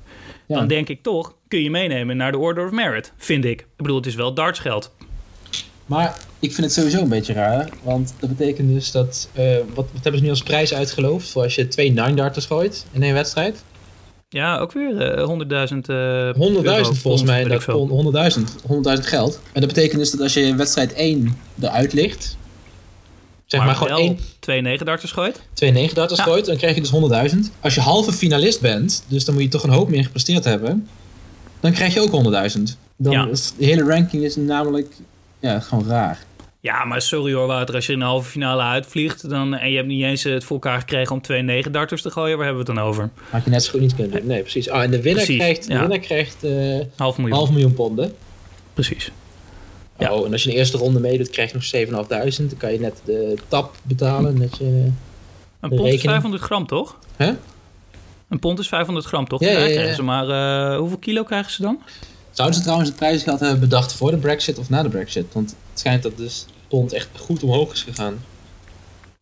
Ja. Dan denk ik toch, kun je meenemen naar de Order of Merit, vind ik. Ik bedoel, het is wel dartsgeld. Maar ik vind het sowieso een beetje raar, want dat betekent dus dat, eh, wat, wat hebben ze nu als prijs uitgeloofd voor als je twee nine darters gooit in één wedstrijd? Ja, ook weer eh 100.000 eh 100.000 euro, volgens mij, weet dat ik veel. 100.000 100.000 geld. En dat betekent dus dat als je in wedstrijd 1 eruit ligt, zeg maar, maar gewoon één, twee negen darters gooit. twee negen darters Ja. gooit, dan krijg je dus 100.000. Als je halve finalist bent, dus dan moet je toch een hoop meer gepresteerd hebben, dan krijg je ook 100.000. Dan Ja. is de hele ranking is namelijk ja, gewoon raar. Ja, maar sorry hoor, Wouter. Als je in de halve finale uitvliegt dan, en je hebt niet eens eh, het voor elkaar gekregen om twee negen darters te gooien, waar hebben we het dan over? Had je net zo goed niet kunnen doen. Nee, precies. Ah, en de winnaar Precies, krijgt, de ja. winnaar krijgt eh Half miljoen. half miljoen ponden. Precies. Ja. Oh, en als je de eerste ronde meedoet, krijg je nog 7.500. Dan kan je net de tap betalen. Net je... Een pond is rekening. 500 gram, toch? Hè? Een pond is 500 gram, toch? Ja, ja, ja. ze maar eh, hoeveel kilo krijgen ze dan? Zouden ze trouwens het prijsgeld hebben bedacht voor de Brexit of na de Brexit? Want het schijnt dat dus pond echt goed omhoog is gegaan.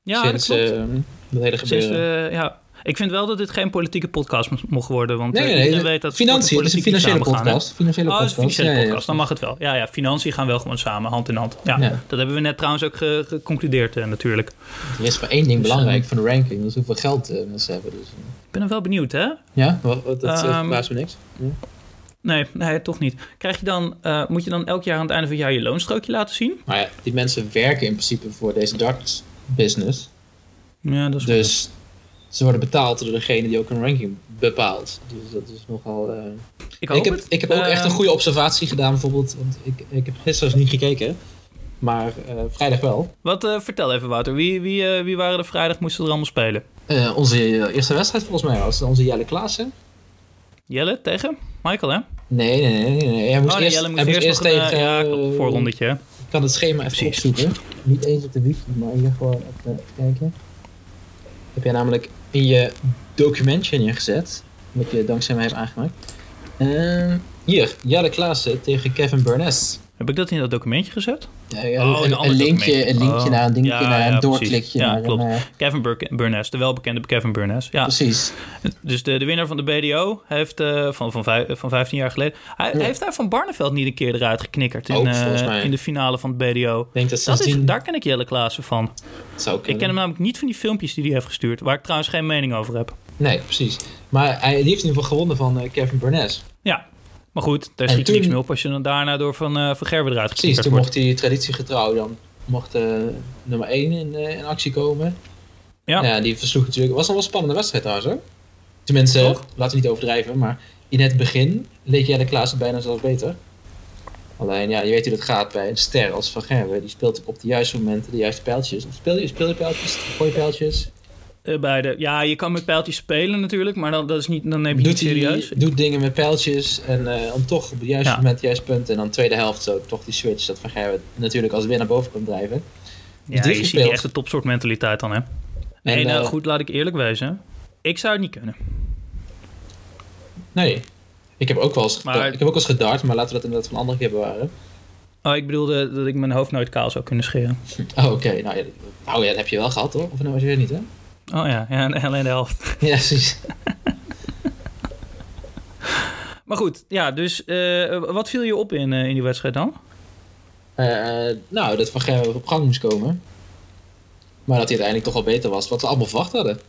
Ja, sinds dat klopt. eh, dat hele Sinds, gebeuren. ja. Ik vind wel dat dit geen politieke podcast mo- mocht worden. Want nee, eh, nee, weet dat financiën. Het is een financiële podcast. Financiële Oh, podcast. financiële Ja, ja, podcast. Dan mag het wel. Ja, ja, financiën gaan wel gewoon samen, hand in hand. Ja, dat hebben we net trouwens ook ge- geconcludeerd eh, natuurlijk. Er is maar één ding Dus, belangrijk eh, van de ranking. Dat is hoeveel geld eh, mensen hebben. Dus, Ik ben er wel benieuwd, hè? ja, dat uh, Ehm, verbaast me niks. Ja. Nee, nee, toch niet. Krijg je dan, eh, moet je dan elk jaar aan het einde van het jaar je loonstrookje laten zien? Maar ja, die mensen werken in principe voor deze darts business. Ja, dat is Dus ze worden betaald door degene die ook een ranking bepaalt. Dus dat is nogal... eh, Ik hoop ik, heb, het. ik heb ook echt een Ehm, goede observatie gedaan bijvoorbeeld. Want ik, ik heb gisteren dus niet gekeken. Maar eh, vrijdag wel. Wat, vertel even Wouter, wie, wie, wie waren er vrijdag, moesten er allemaal spelen? Onze eerste wedstrijd volgens mij was onze Jelle Klaassen. Jelle tegen Michael, hè? Nee, nee, nee. nee. Hij moest oh, nee, eerst, Jelle moest hij eerst, eerst nog een, tegen... eh, ja, klopt, eh, voorrondetje. Ik kan het schema even Precies. opzoeken. Niet eens op de wiki, maar hier gewoon even kijken. Heb jij namelijk in je documentje neergezet. Wat je dankzij mij hebt aangemaakt. Ehm, hier, Jelle Klaassen tegen Kevin Burness. Heb ik dat in dat documentje gezet? Oh, een linkje, een linkje Oh. naar een dingetje, Ja, naar een doorklikje. Ja, naar klopt. Een, eh, Kevin Bur Burness, de welbekende Kevin Burness. Ja, Precies. dus de, de winnaar van de BDO heeft eh, van, van, vijf- van 15 jaar geleden... Hij. Heeft hij van Barneveld niet een keer eruit geknikkerd in, Ook, eh, in de finale van het BDO? Denk dat Dat is, daar ken ik Jelle Klaassen van. zou Ik ken hem namelijk niet van die filmpjes die hij heeft gestuurd, waar ik trouwens geen mening over heb. Nee, precies. Maar hij heeft in ieder geval gewonnen van eh, Kevin Burness. Ja, maar goed, daar En schiet niks meer op als je dan daarna door Van, eh van Gerwen eruit Precies, toen wordt. mocht hij traditiegetrouw dan mocht eh, nummer 1 in, eh, in actie komen. Ja. Ja. die versloeg natuurlijk. Het was al wel een spannende wedstrijd trouwens hoor. Tenminste, Toch? laten we niet overdrijven, maar in het begin leek jij de Klaassen bijna zelfs beter. Alleen ja, je weet hoe dat gaat bij een ster als Van Gerwen. Die speelt op de juiste momenten de juiste pijltjes. Of speel je, speel je pijltjes? Gooi je pijltjes? Eh, beide. Ja, je kan met pijltjes spelen natuurlijk, maar dan, dat is niet, dan neem je het Doet, niet serieus. doet dingen met pijltjes en eh, dan toch op het juiste Ja. moment het juiste punt. En dan tweede helft zo toch die switch dat Van Gerwen natuurlijk als winnaar boven komt drijven. Ja, dit je ziet gespeeld. die echte topsoort mentaliteit dan, hè? Nee, En, nou eh, goed, laat ik eerlijk wezen. Ik zou het niet kunnen. Nee. Ik heb ook wel eens, Maar- ik heb ook wel eens gedart, maar laten we dat inderdaad van een andere keer bewaren. Oh, ik bedoelde dat ik mijn hoofd nooit kaal zou kunnen scheren. Oh, oké. Nou, ja, dat- nou ja, dat heb je wel gehad, hoor. Of nou was je weer niet, hè? Oh ja, ja alleen de helft. Ja, precies. Maar goed, ja, dus eh, wat viel je op in, eh, in die wedstrijd dan? Eh, nou, dat Van Gerwen op gang moest komen. Maar dat hij uiteindelijk toch wel beter was, wat we allemaal verwacht hadden.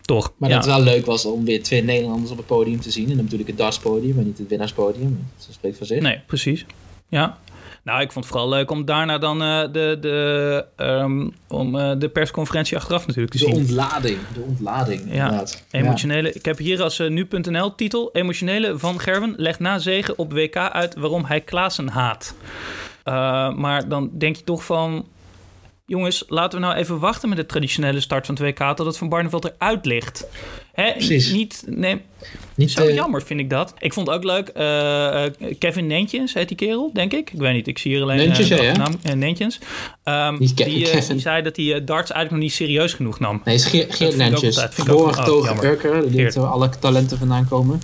Toch? Maar ja. dat het wel leuk was om weer twee Nederlanders op het podium te zien. En dan ik het dartspodium, maar niet het winnaarspodium. Dat spreekt voor zich. Nee, precies. Ja. Nou, ik vond het vooral leuk om daarna dan eh, de, de, ehm, om, eh, de persconferentie achteraf natuurlijk te De zien. ontlading, de ontlading, inderdaad. Emotionele, Ik heb hier als eh, nu.nl titel... Emotionele Van Gerwen legt na zegen op WK uit waarom hij Klaassen haat. Maar dan denk je toch van... Jongens, laten we nou even wachten met de traditionele start van het WK... tot het Van Barneveld eruit ligt. Hè? Precies. Niet, nee, Niet, zo eh, jammer vind ik dat. Ik vond ook leuk. eh, eh, Kevin Nentjens heet die kerel, denk ik. Ik weet niet, ik zie hier alleen Nentjens, de ja, Nentjens. Ehm, Niet Ke- die, die zei dat hij darts eigenlijk nog niet serieus genoeg nam. Nee, is Geert, Nentjes. ook- Geboren oh, getogen jammer. Urker. Die alle talenten vandaan komen.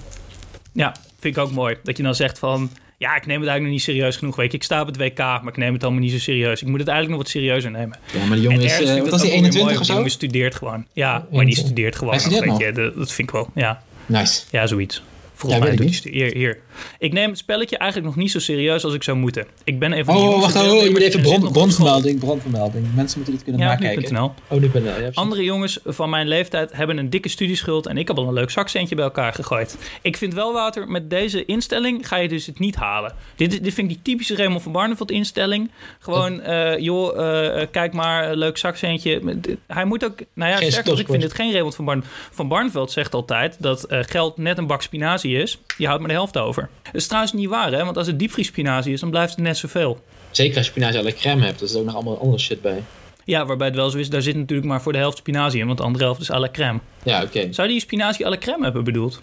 Ja, vind ik ook mooi. Dat je dan zegt van... Ja, ik neem het eigenlijk nog niet serieus genoeg. Weet je, ik sta op het WK, maar ik neem het allemaal niet zo serieus. Ik moet het eigenlijk nog wat serieuzer nemen. Ja, maar de En jongen is... wat was weer 21 mooi, of zo? Die jongen studeert gewoon. Ja, maar die 21. studeert gewoon Hij nog, studeert weet je. Dat, dat vind ik wel, ja. Nice. Ja, zoiets. Volgens Ja, mij doet hij hier, hier. Ik neem het spelletje eigenlijk nog niet zo serieus als ik zou moeten. Ik ben even... Oh, wacht, oh, je moet even bron, bron bronvermelding, bronvermelding. Mensen moeten dit kunnen Ja, nakijken. nu.nl. Oh, nu ben ja. Andere jongens van mijn leeftijd hebben een dikke studieschuld en ik heb al een leuk zakcentje bij elkaar gegooid. Ik vind wel, Wouter, met deze instelling ga je dus het niet halen. Dit, dit vind ik die typische Raymond van Barneveld instelling. Gewoon, eh, joh, eh, kijk maar, leuk zakcentje. Hij moet ook, nou ja, Geen sterker nog, ik vind het geen Raymond van, Barn van Barneveld zegt altijd dat eh, geld net een bak spinazie is. Je houdt maar de helft over. Dat is trouwens niet waar, hè? Want als het diepvriespinazie is, dan blijft het net zoveel. Zeker als je spinazie la crème hebt. Er zit ook nog allemaal andere shit bij. Ja, waarbij het wel zo is, daar zit natuurlijk maar voor de helft spinazie in, want de andere helft is à la crème. Ja, oké. Zou die spinazie à la crème hebben bedoeld?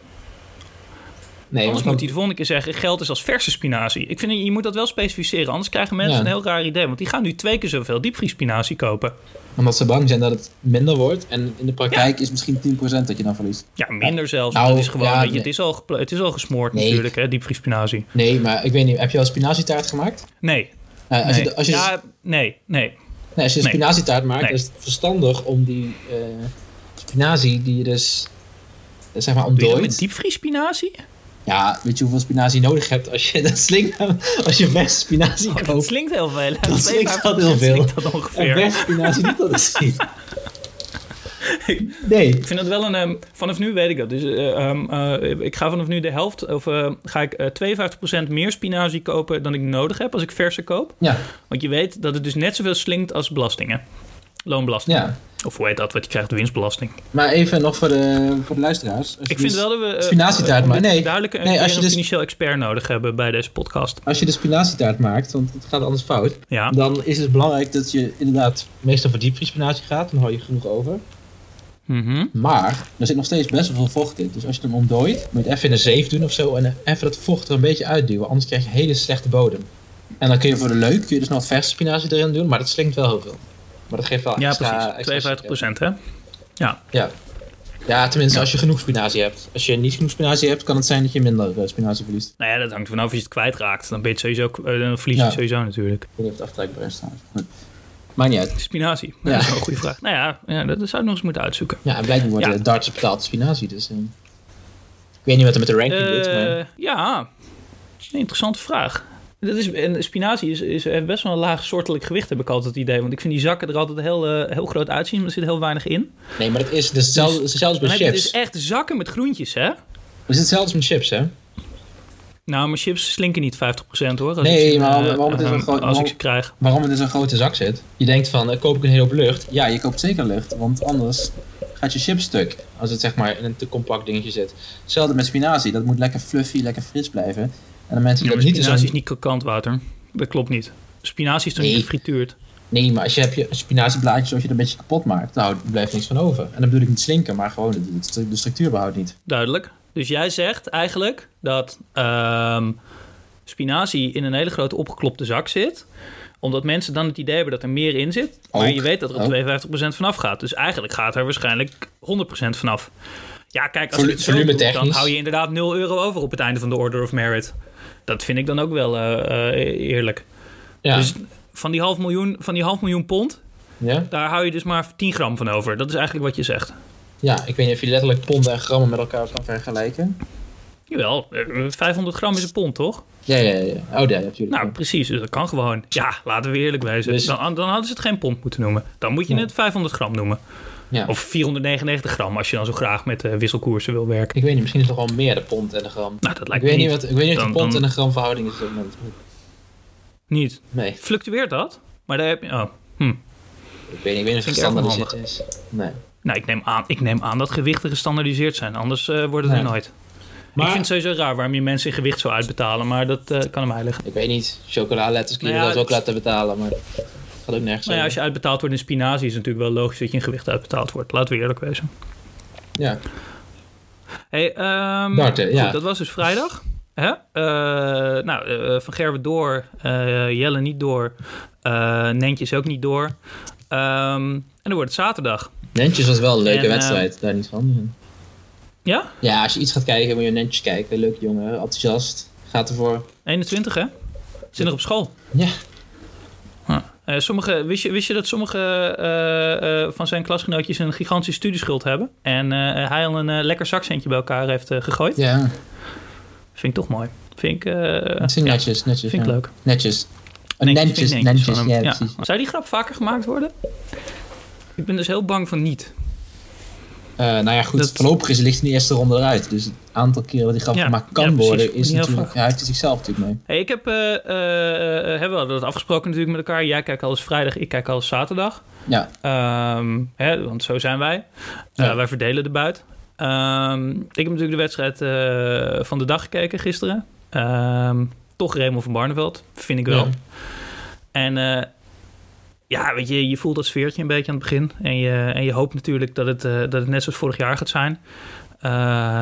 Nee, Anders moet hij de volgende keer zeggen: geld is als verse spinazie. Ik vind je moet dat wel specificeren, anders krijgen mensen Ja. een heel raar idee. Want die gaan nu twee keer zoveel diepvriespinazie kopen. omdat ze bang zijn dat het minder wordt. En in de praktijk is misschien 10% dat je dan verliest. Ja, minder zelfs. Nou, dat is gewoon, ja, weet je, nee. het, is al het is al gesmoord Nee. natuurlijk, hè, diepvriespinazie. Nee, maar ik weet niet. Heb je al spinazietaart gemaakt? Nee. Nou, als nee. je, als je, ja, nee, nee. nee, als je nee. spinazietaart maakt, is het verstandig om die eh, spinazie die je dus eh, zeg maar Doe je dat met ontdooit. diepvriespinazie? Ja, weet je hoeveel spinazie je nodig hebt als je dat slinkt als je verse spinazie Oh, dat koopt? slinkt heel veel. Dat slinkt 52% wel heel veel. dat En ongeveer. spinazie niet dat is niet. Nee. Ik vind het wel een. ehm, vanaf nu weet ik dat. Dus eh, ehm, eh, ik ga vanaf nu de helft. Of eh, ga ik eh 52% meer spinazie kopen dan ik nodig heb als ik verse koop. Ja, Want je weet dat het dus net zoveel slinkt als belastingen. Loonbelasting. ja. Of hoe heet dat? Wat je krijgt, winstbelasting. Maar even nog voor de, voor de luisteraars. Als Ik vind dus- wel dat we. eh, spinazietaart, te nee. verduidelijken, Nee, een, als je een dus- financieel expert nodig hebben bij deze podcast. Als je de spinazietaart maakt, want het gaat anders fout, Ja. dan is het belangrijk dat je inderdaad meestal voor diepvriespinazie gaat. Dan hou je genoeg over. Mhm. Maar er zit nog steeds best wel veel vocht in. Dus als je hem ontdooit, moet je even in een zeef doen of zo. En even dat vocht er een beetje uitduwen. Anders krijg je een hele slechte bodem. En dan kun je voor de leuk kun je dus nog verse spinazie erin doen. Maar dat slinkt wel heel veel. Maar dat geeft wel Ja, extra... precies. extra 52%, hè? Ja. Ja. Ja, tenminste Ja. als je genoeg spinazie hebt. Als je niet genoeg spinazie hebt, kan het zijn dat je minder eh, spinazie verliest. Nou ja, dat hangt vanaf als je het kwijtraakt. Dan ben je sowieso, eh, dan verlies je Ja. sowieso natuurlijk. Ik weet niet aftrekbaar trouwens. Goed. Maakt niet uit. Spinazie. Ja. Dat is wel een goede vraag. Nou ja, ja, dat zou ik nog eens moeten uitzoeken. Ja, en blijkbaar wordt Ja. de darts betaald spinazie. Dus, eh, ik weet niet wat er met de ranking doet, maar... Ja, een interessante vraag. Dat is, en spinazie is, is, heeft best wel een laag soortelijk gewicht, heb ik altijd het idee. Want ik vind die zakken er altijd heel, eh, heel groot uitzien, maar er zit heel weinig in. Nee, maar het is dus hetzelfde, het is hetzelfde met chips. dus echt zakken met groentjes, hè? Het is hetzelfde met chips, hè? Nou, mijn chips slinken niet 50% hoor. Als Nee, ik maar eh, waarom- het is een groot- Als ik waarom- ze krijg. Waarom het in zo'n grote zak zit. Je denkt van, eh, koop ik een hele hoop lucht? Ja, je koopt zeker lucht, want anders gaat je chip stuk. Als het zeg maar in een te compact dingetje zit. Hetzelfde met spinazie. Dat moet lekker fluffy, lekker fris blijven. En de mensen die dat niet in spinazie is niet krokant water. Dat klopt niet. Spinazie is toch Nee. niet gefrituurd? Nee, maar als je hebt je spinazieblaadjes zoals je dat een beetje kapot maakt, nou, er blijft niks van over. En dan bedoel ik niet slinken, maar gewoon de, de, structuur behoudt niet. Duidelijk. Dus jij zegt eigenlijk dat ehm, spinazie in een hele grote opgeklopte zak zit omdat mensen dan het idee hebben dat er meer in zit. Maar Ook, je weet dat er ook. 52% vanaf gaat. Dus eigenlijk gaat er waarschijnlijk 100% vanaf. Ja, kijk, als je het zo doet, dan hou je inderdaad 0 euro over op het einde van de Order of Merit. Dat vind ik dan ook wel uh, uh, eerlijk. Ja. Dus van die half miljoen, van die half miljoen pond, ja? daar hou je dus maar 10 gram van over. Dat is eigenlijk wat je zegt. Ja, ik weet niet of je letterlijk pond en grammen met elkaar kan vergelijken. Jawel, 500 gram is een pond, toch? Ja, ja, ja. Oh, ja, natuurlijk. Nou, precies. Dus dat kan gewoon. Ja, laten we eerlijk wezen. Dus... Dan, dan hadden ze het geen pond moeten noemen. Dan moet je het 500 gram noemen. Ja. Of 499 gram, als je dan zo graag met uh, wisselkoersen wil werken. Ik weet niet, misschien is het nog wel meer de pond en de gram. Nou, dat lijkt ik weet niet. Wat, ik weet niet of de pond en de gram verhouding is. Niet? Nee. Fluctueert dat? Maar daar heb je... Oh, hm. Ik weet niet, ik weet niet of het gestandardiseerd is. Nee. Nou, ik neem, aan, ik neem aan dat gewichten gestandardiseerd zijn. Anders uh, worden het er nooit. Maar, ik vind het sowieso raar waarom je mensen in gewicht zou uitbetalen. Maar dat uh, kan hem liggen. Ik weet niet. Chocoladeletters kun je nou ja, wel ook laten betalen. Maar gaat ook nergens Nou ja, als je uitbetaald wordt in spinazie... is het natuurlijk wel logisch dat je in gewicht uitbetaald wordt. Laten we eerlijk wezen. Ja. Hey, um, ja. dat was dus vrijdag. Hè? Uh, nou, uh, Van Gerwen door. Jelle niet door. Nentjes ook niet door. Um, en dan wordt het zaterdag. Nentjes was wel een leuke wedstrijd, daar niet van. Ja? Ja, als je iets gaat kijken, moet je Nentjes kijken. Leuk jongen, enthousiast. Gaat ervoor. 21 hè? Zit nog op school? Ja. Uh, sommige, wist, je, wist je dat sommige uh, uh, van zijn klasgenootjes een gigantische studieschuld hebben? En hij al een lekker zakcentje bij elkaar heeft gegooid? Ja. Vind ik toch mooi. Vind ik, netjes, ja, netjes. Vind ik leuk. Netjes. Netjes, netjes, netjes, ja. Zou die grap vaker gemaakt worden? Ik ben dus heel bang van niet. Uh, nou ja, goed, dat... voorlopig is ligt in de eerste ronde eruit. Dus het aantal keren dat die grap gemaakt kan worden, is natuurlijk, ja, heeft hij zichzelf natuurlijk mee. Hey, ik heb, uh, uh, hebben we dat afgesproken natuurlijk met elkaar. Jij kijkt alles vrijdag, ik kijk alles zaterdag. Ja. Um, hè, want zo zijn wij. Ja. wij verdelen de buit. Um, ik heb natuurlijk de wedstrijd van de dag gekeken gisteren. Um, toch Raymond van Barneveld, vind ik wel. Ja. En ja, weet je, je voelt dat sfeertje een beetje aan het begin. En je, en je hoopt natuurlijk dat het, uh, dat het net zoals vorig jaar gaat zijn. Uh,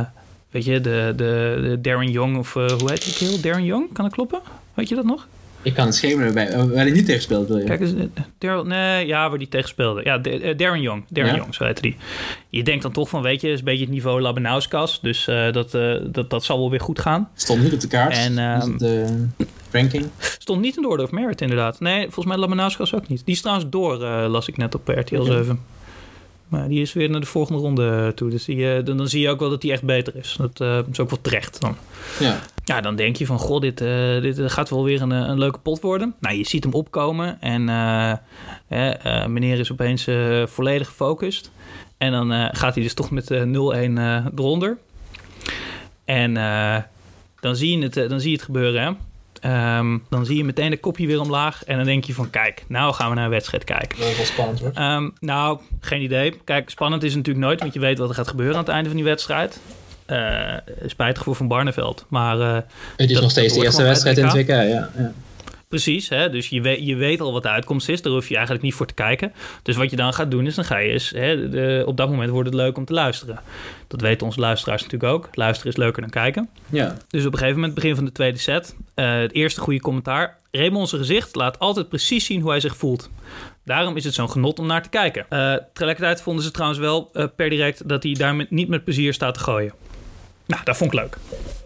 weet je, de, de, de Darren Young, of uh, hoe heet die keel? Darren Young, kan dat kloppen? Weet je dat nog? Ik kan het schemeren bij. Waar hij niet tegen speelde, wil je? Kijk eens, Daryl, nee, ja, waar die tegen speelde. Ja, Darren Young. Darren ja? Young, zo heette die. Je denkt dan toch van, weet je, is een beetje het niveau Labanauskas. Dus dat, dat, dat zal wel weer goed gaan. Stond niet op de kaart. En, um, de ranking? Stond niet in de Order of Merit, inderdaad. Nee, volgens mij Labanauskas ook niet. Die is trouwens door, uh, las ik net op RTL okay. 7. Maar die is weer naar de volgende ronde toe. Dus die, dan, dan, zie je ook wel dat die echt beter is. Dat is ook wel terecht dan. Ja. Ja, dan denk je van, god, dit, uh, dit gaat wel weer een, een leuke pot worden. Nou, je ziet hem opkomen en meneer is opeens volledig gefocust. En dan gaat hij dus toch met 0-1 eronder. En dan, zie je het, dan zie je het gebeuren, hè. Um, dan zie je meteen de kopje weer omlaag. En dan denk je van, kijk, nou gaan we naar een wedstrijd kijken. Dat is wel spannend hoor. Um, nou, geen idee. Kijk, spannend is natuurlijk nooit, want je weet wat er gaat gebeuren aan het einde van die wedstrijd. Uh, spijtig voor Van Barneveld. Maar, uh, het is dat, nog steeds de eerste wedstrijd in het WK, ja. ja. Precies, hè? dus je weet, je weet al wat de uitkomst is. Daar hoef je eigenlijk niet voor te kijken. Dus wat je dan gaat doen is, dan ga je eens... Hè, de, op dat moment wordt het leuk om te luisteren. Dat weten onze luisteraars natuurlijk ook. Luisteren is leuker dan kijken. Ja. Dus op een gegeven moment, begin van de tweede set... Uh, het eerste goede commentaar. Raymond zijn gezicht laat altijd precies zien hoe hij zich voelt. Daarom is het zo'n genot om naar te kijken. Uh, tegelijkertijd vonden ze trouwens wel uh, per direct... dat hij daar met, niet met plezier staat te gooien. Nou, dat vond ik leuk.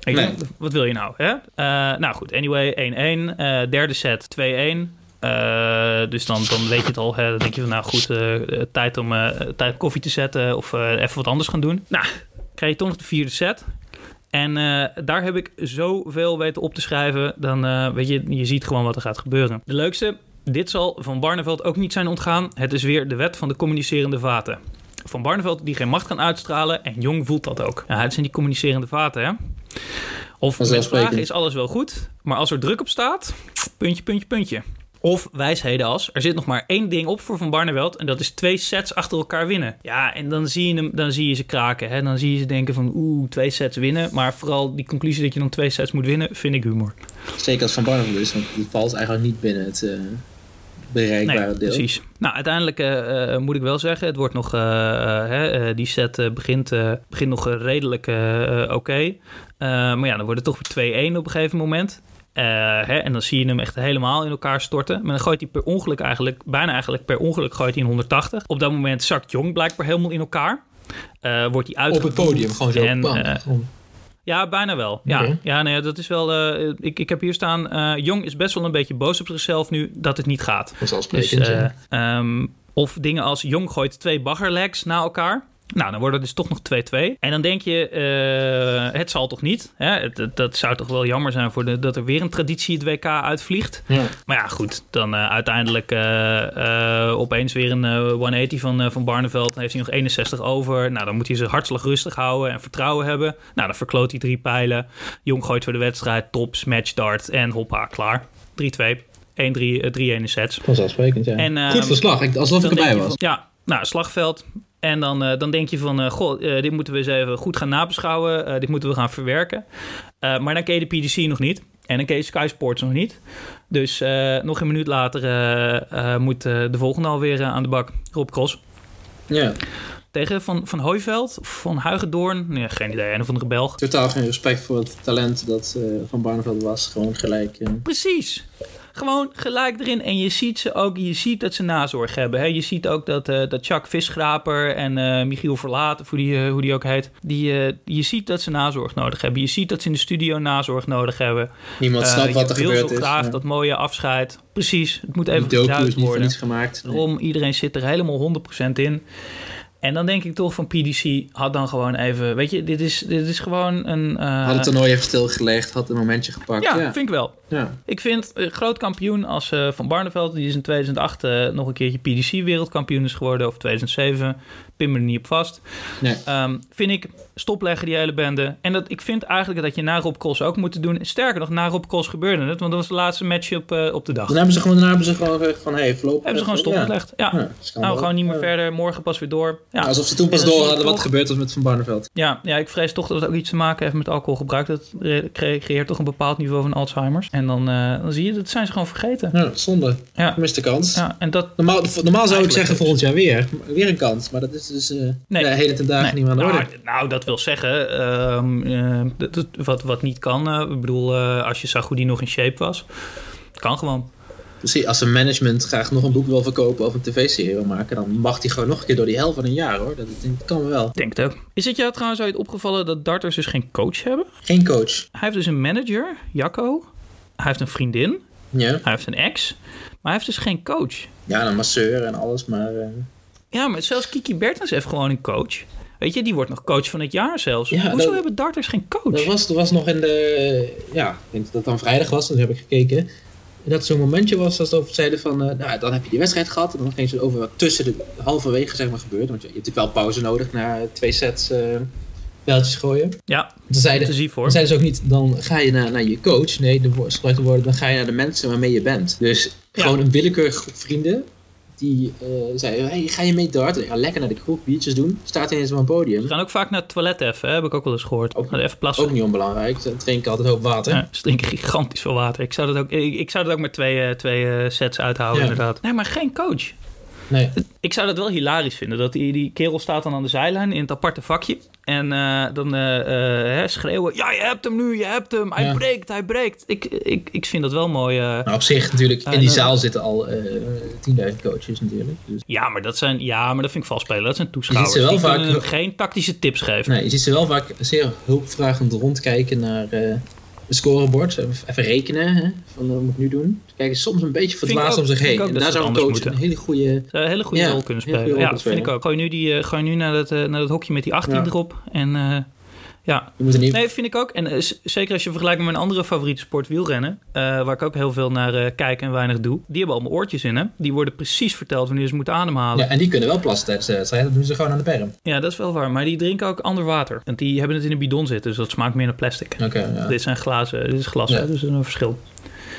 Nee. Wat wil je nou? Hè? Uh, nou goed, anyway, 1-1. Uh, derde set, 2-1. Uh, dus dan, dan weet je het al. Hè? Dan denk je van, nou goed, tijd om tijd koffie te zetten of even wat anders gaan doen. Nou, krijg je toch nog de vierde set. En daar heb ik zoveel weten op te schrijven. Dan weet je, je ziet gewoon wat er gaat gebeuren. De leukste, dit zal van Barneveld ook niet zijn ontgaan. Het is weer de wet van de communicerende vaten. Van Barneveld die geen macht kan uitstralen. En Jong voelt dat ook. Ja, het zijn die communicerende vaten, hè? Of met vragen is alles wel goed, maar als er druk op staat, puntje, puntje, puntje. Of wijsheden als, er zit nog maar één ding op voor Van Barneveld... en dat is twee sets achter elkaar winnen. Ja, en dan zie je, hem, dan zie je ze kraken. Hè? Dan zie je ze denken van, oeh, twee sets winnen. Maar vooral die conclusie dat je dan twee sets moet winnen, vind ik humor. Zeker als Van Barneveld is, want die valt eigenlijk niet binnen het... Uh bereikbare nee, deel. Precies. Nou, uiteindelijk uh, moet ik wel zeggen, het wordt nog, uh, die set begint, begint nog redelijk oké. Okay. maar ja, dan wordt het toch weer 2-1 op een gegeven moment. Hè, en dan zie je hem echt helemaal in elkaar storten. Maar dan gooit hij per ongeluk eigenlijk, bijna eigenlijk per ongeluk gooit hij in 180. Op dat moment zakt Jong blijkbaar helemaal in elkaar. eh, wordt hij Op het podium, gewoon zo. En, eh. Ja, bijna wel. Ja, ja nee, dat is wel. eh, ik, ik heb hier staan. eh, Jong is best wel een beetje boos op zichzelf nu dat het niet gaat. Dus, Vanzelfsprekend, eh, ja. ehm, of dingen als Jong gooit twee baggerlegs na elkaar. Nou, dan wordt het dus toch nog 2-2. En dan denk je, eh, het zal toch niet? Hè? Het, het- dat zou toch wel jammer zijn voor de, dat er weer een traditie het WK uitvliegt. Ja. Maar ja, goed. Dan eh, uiteindelijk eh, opeens weer een eh, 180 van, van Barneveld. Dan heeft hij nog 61 over. Nou, dan moet hij zijn hartslag rustig houden en vertrouwen hebben. Nou, dan verkloot hij drie pijlen. Jong gooit voor de wedstrijd. Tops, match, dart en hoppa, klaar. 3-2. 1-3, eh, 3-1 in sets. Vanzelfsprekend, ja. En, ehm, Goed verslag, alsof ik erbij was. van- ja, nou, slagveld. En dan, eh, dan denk je van, eh, goh, eh, dit moeten we eens even goed gaan nabeschouwen. Dit moeten we gaan verwerken. Maar dan ken je de PDC nog niet. En dan ken je Sky Sports nog niet. Dus nog een minuut later moet de volgende alweer aan de bak. Rob Cross. Ja, Tegen Van, van Hooiveld of Van Huigendoorn. Nee, geen idee, een of andere Belg. totaal geen respect voor het talent dat Van Barneveld was. Gewoon gelijk. Precies. Gewoon gelijk erin. En je ziet ze ook, je ziet dat ze nazorg hebben. Hè? Je ziet ook dat, eh dat Chuck Visschraper en eh, Michiel Verlaat, of hoe die, eh, hoe die ook heet, die, je ziet dat ze nazorg nodig hebben. Je ziet dat ze in de studio nazorg nodig hebben. Niemand snapt wat er je wil gebeurd zo is. graag ja. dat mooie afscheid. Precies, het moet even is geduid niet worden. niets gemaakt. Nee. Daarom, iedereen zit er helemaal 100% in. En dan denk ik toch van PDC had dan gewoon even... Weet je, dit is, dit is gewoon een... eh, Had het toernooi even stilgelegd, had een momentje gepakt. ja, Ja, vind ik wel. ja. Ik vind een groot kampioen als eh, Van Barneveld, die is in 2008 eh, nog een keertje PDC wereldkampioen is geworden, of 2007, pin me er niet op vast. Nee. Ehm, vind ik stopleggen die hele bende. En dat, ik vind eigenlijk dat je na Rob Cross ook moet doen. Sterker nog, na Rob Cross gebeurde het, want dat was de laatste match op, eh, op de dag. Dan hebben ze gewoon, daarna hebben ze gewoon gezegd van, hey, voorlopig... Hebben ze gewoon stopgelegd. Ja. Ja, ja, schandalig. Nou, gewoon niet meer Ja. verder. Morgen pas weer door. Ja. Alsof ze toen pas door hadden wat gebeurd was met Van Barneveld. Ja, ja, ik vrees toch dat het ook iets te maken heeft met alcoholgebruik. Dat re- cre- creëert toch een bepaald niveau van Alzheimer's. En dan, eh, dan zie je, dat zijn ze gewoon vergeten. Ja, zonde. Ja, Miste kans. ja en dat, Normaal, normaal zou ik zeggen volgend jaar weer. Weer een kans. Maar dat is dus uh, Nee. de hele ten dagen Nee. niet meer aan de orde. Nou, nou, dat wil zeggen, dat- dat- wat, wat niet kan. eh, ik bedoel, eh, als je zag hoe die nog in shape was. Kan gewoon. Dus als een management graag nog een boek wil verkopen of een tv-serie wil maken, dan mag die gewoon nog een keer door die hel van een jaar hoor. Dat, dat kan wel. Denk het ook. Is het jou trouwens ooit opgevallen dat darters dus geen coach hebben? Geen coach. Hij heeft dus een manager, Jacco. Hij heeft een vriendin. Ja, Hij heeft een ex. Maar hij heeft dus geen coach. ja een masseur en alles, maar Ja, maar zelfs Kiki Bertens heeft gewoon een coach. Weet je, die wordt nog coach van het jaar zelfs. Ja, Hoezo dat- hebben darters geen coach? dat was, dat was nog in de, ja, ik denk dat dat dan vrijdag was, toen heb ik gekeken. En dat zo'n momentje was dat ze zeiden van, eh, nou dan heb je die wedstrijd gehad en dan ging ze over wat tussen de halverwege zeg maar gebeurt. Want je, hebt natuurlijk wel pauze nodig na twee sets eh pijltjes gooien. Ja, zeiden, intensief hoor. Dan zeiden ze ook niet, dan ga je naar, naar je coach. Nee, de de woorden, dan ga je naar de mensen waarmee je bent. Dus Ja. gewoon een willekeurige groep vrienden. Die eh, zeiden, hey, ga je mee darten? Ja, lekker naar de kroeg, biertjes doen. Staat ineens op een podium. Ze gaan ook vaak naar het toilet even, hè? heb ik ook wel eens gehoord. Ook- even plassen. Ook niet onbelangrijk. Ze drinken altijd hoop water. Ja, ze drinken gigantisch veel water. Ik zou dat ook, ik, ik zou dat ook met twee, eh, twee eh, sets uithouden, Ja. inderdaad. Nee, maar geen coach. Nee. Ik zou dat wel hilarisch vinden. Dat die, die kerel staat dan aan de zijlijn in het aparte vakje. En eh, dan eh, eh, hè, schreeuwen: Ja, je hebt hem nu, je hebt hem. Hij Ja. breekt, hij breekt. Ik, ik, ik vind dat wel mooi. Nou, op zich natuurlijk, in die zaal zitten al eh 10.000 coaches natuurlijk. Dus, Ja, maar dat zijn, ja, maar dat vind ik vals spelen. Dat zijn toeschouwers. Je ziet ze wel die vaak- geen tactische tips geven. nee, je ziet ze wel vaak zeer hulpvragend rondkijken naar eh het scorebord. Even, rekenen, hè, van wat moet ik nu doen. Ze kijken soms een beetje verdwaasd om zich heen. En dat daar zou een coach een hele goede... Zou een hele goede Ja, rol kunnen spelen. Ja, kunnen vind ik ook. Gooi nu, die, eh, gooi nu naar, dat, eh, naar dat hokje met die 18 Ja. erop. En eh, ja, er niet... Nee, vind ik ook. En eh, zeker als je vergelijkt met mijn andere favoriete sport, wielrennen, eh, waar ik ook heel veel naar eh, kijk en weinig doe. Die hebben allemaal oortjes in, hè? Die worden precies verteld wanneer ze moeten ademhalen. Ja, en die kunnen wel plassen tijdens de wedstrijd. Dat doen ze gewoon aan de berm. Ja, dat is wel waar. Maar die drinken ook ander water. Want die hebben het in een bidon zitten, dus dat smaakt meer naar plastic. Oké, ja. Dit zijn glazen, dit is glas, Ja. hè? dus dat is een verschil.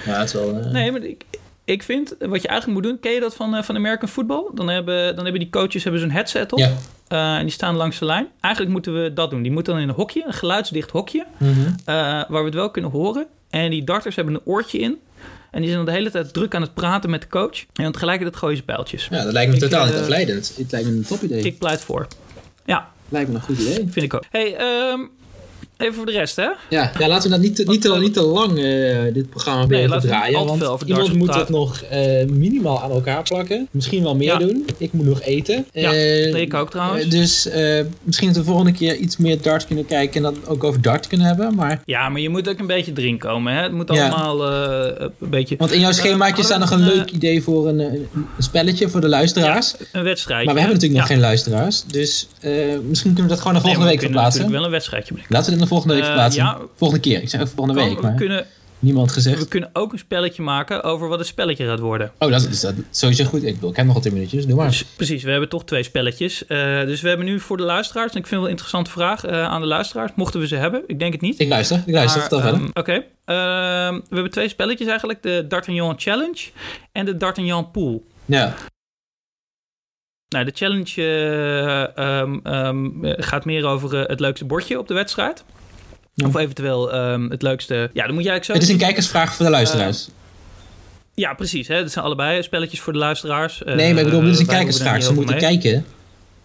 Ja, het is wel... Nee, maar ik, ik vind, wat je eigenlijk moet doen, ken je dat van, eh, van American Football? Dan hebben, dan hebben die coaches hebben zo'n headset op. Ja. eh, en die staan langs de lijn. Eigenlijk moeten we dat doen. Die moeten dan in een hokje, een geluidsdicht hokje. Mhm. eh, waar we het wel kunnen horen. En die darters hebben een oortje in. En die zijn dan de hele tijd druk aan het praten met de coach. En tegelijkertijd gooien ze pijltjes. Ja, dat lijkt me Ik, totaal niet eh, afleidend. Het lijkt me een top idee. Ik pleit voor. Ja, Lijkt me een goed idee. vind ik ook. Hey, ehm, even voor de rest, hè? Ja, ja laten we dat niet, te- niet, te, niet te lang, eh, dit programma Nee, blijven niet draaien. Want iemand darts moet het nog eh, minimaal aan elkaar plakken. Misschien wel meer Ja. doen. Ik moet nog eten. Ja, Eh, ik ook trouwens. dus misschien de volgende keer iets meer darts kunnen kijken en dat ook over darts kunnen hebben. Maar, Ja, maar je moet ook een beetje erin komen, hè? Het moet allemaal een beetje... want in jouw schemaatje staat nog een leuk idee voor een, een spelletje voor de luisteraars. Een wedstrijdje. Maar we hebben natuurlijk nog geen luisteraars. Dus misschien kunnen we dat gewoon Nee, volgende week we verplaatsen. natuurlijk wel een wedstrijdje bedenken. Laten we dit naar volgende week Eh, ja. Volgende keer. Ik zeg even volgende week, we, maar kunnen, niemand gezegd. we kunnen ook een spelletje maken over wat het spelletje gaat worden. Oh, dat is, dat is sowieso goed. Ik, bedoel, ik heb nog al 10 minuutjes, doe maar. Dus, precies, we hebben toch twee spelletjes. Eh, dus we hebben nu voor de luisteraars, en ik vind het wel een interessante vraag eh, aan de luisteraars, mochten we ze hebben. Ik denk het niet. Ik luister, ik luister. Ehm, Oké. Ehm, we hebben twee spelletjes eigenlijk. De D'Artagnan Challenge en de D'Artagnan Pool. Ja, Nou, de challenge eh, ehm, ehm, eh, gaat meer over het leukste bordje op de wedstrijd. Ja. Of eventueel ehm, het leukste... Ja, dan moet jij eigenlijk zo... het is een kijkersvraag voor de luisteraars. Ja, precies. Hè? Dat zijn allebei spelletjes voor de luisteraars. Eh, nee, maar ik bedoel, dit is een kijkersvraag. er Ze moeten mee. kijken.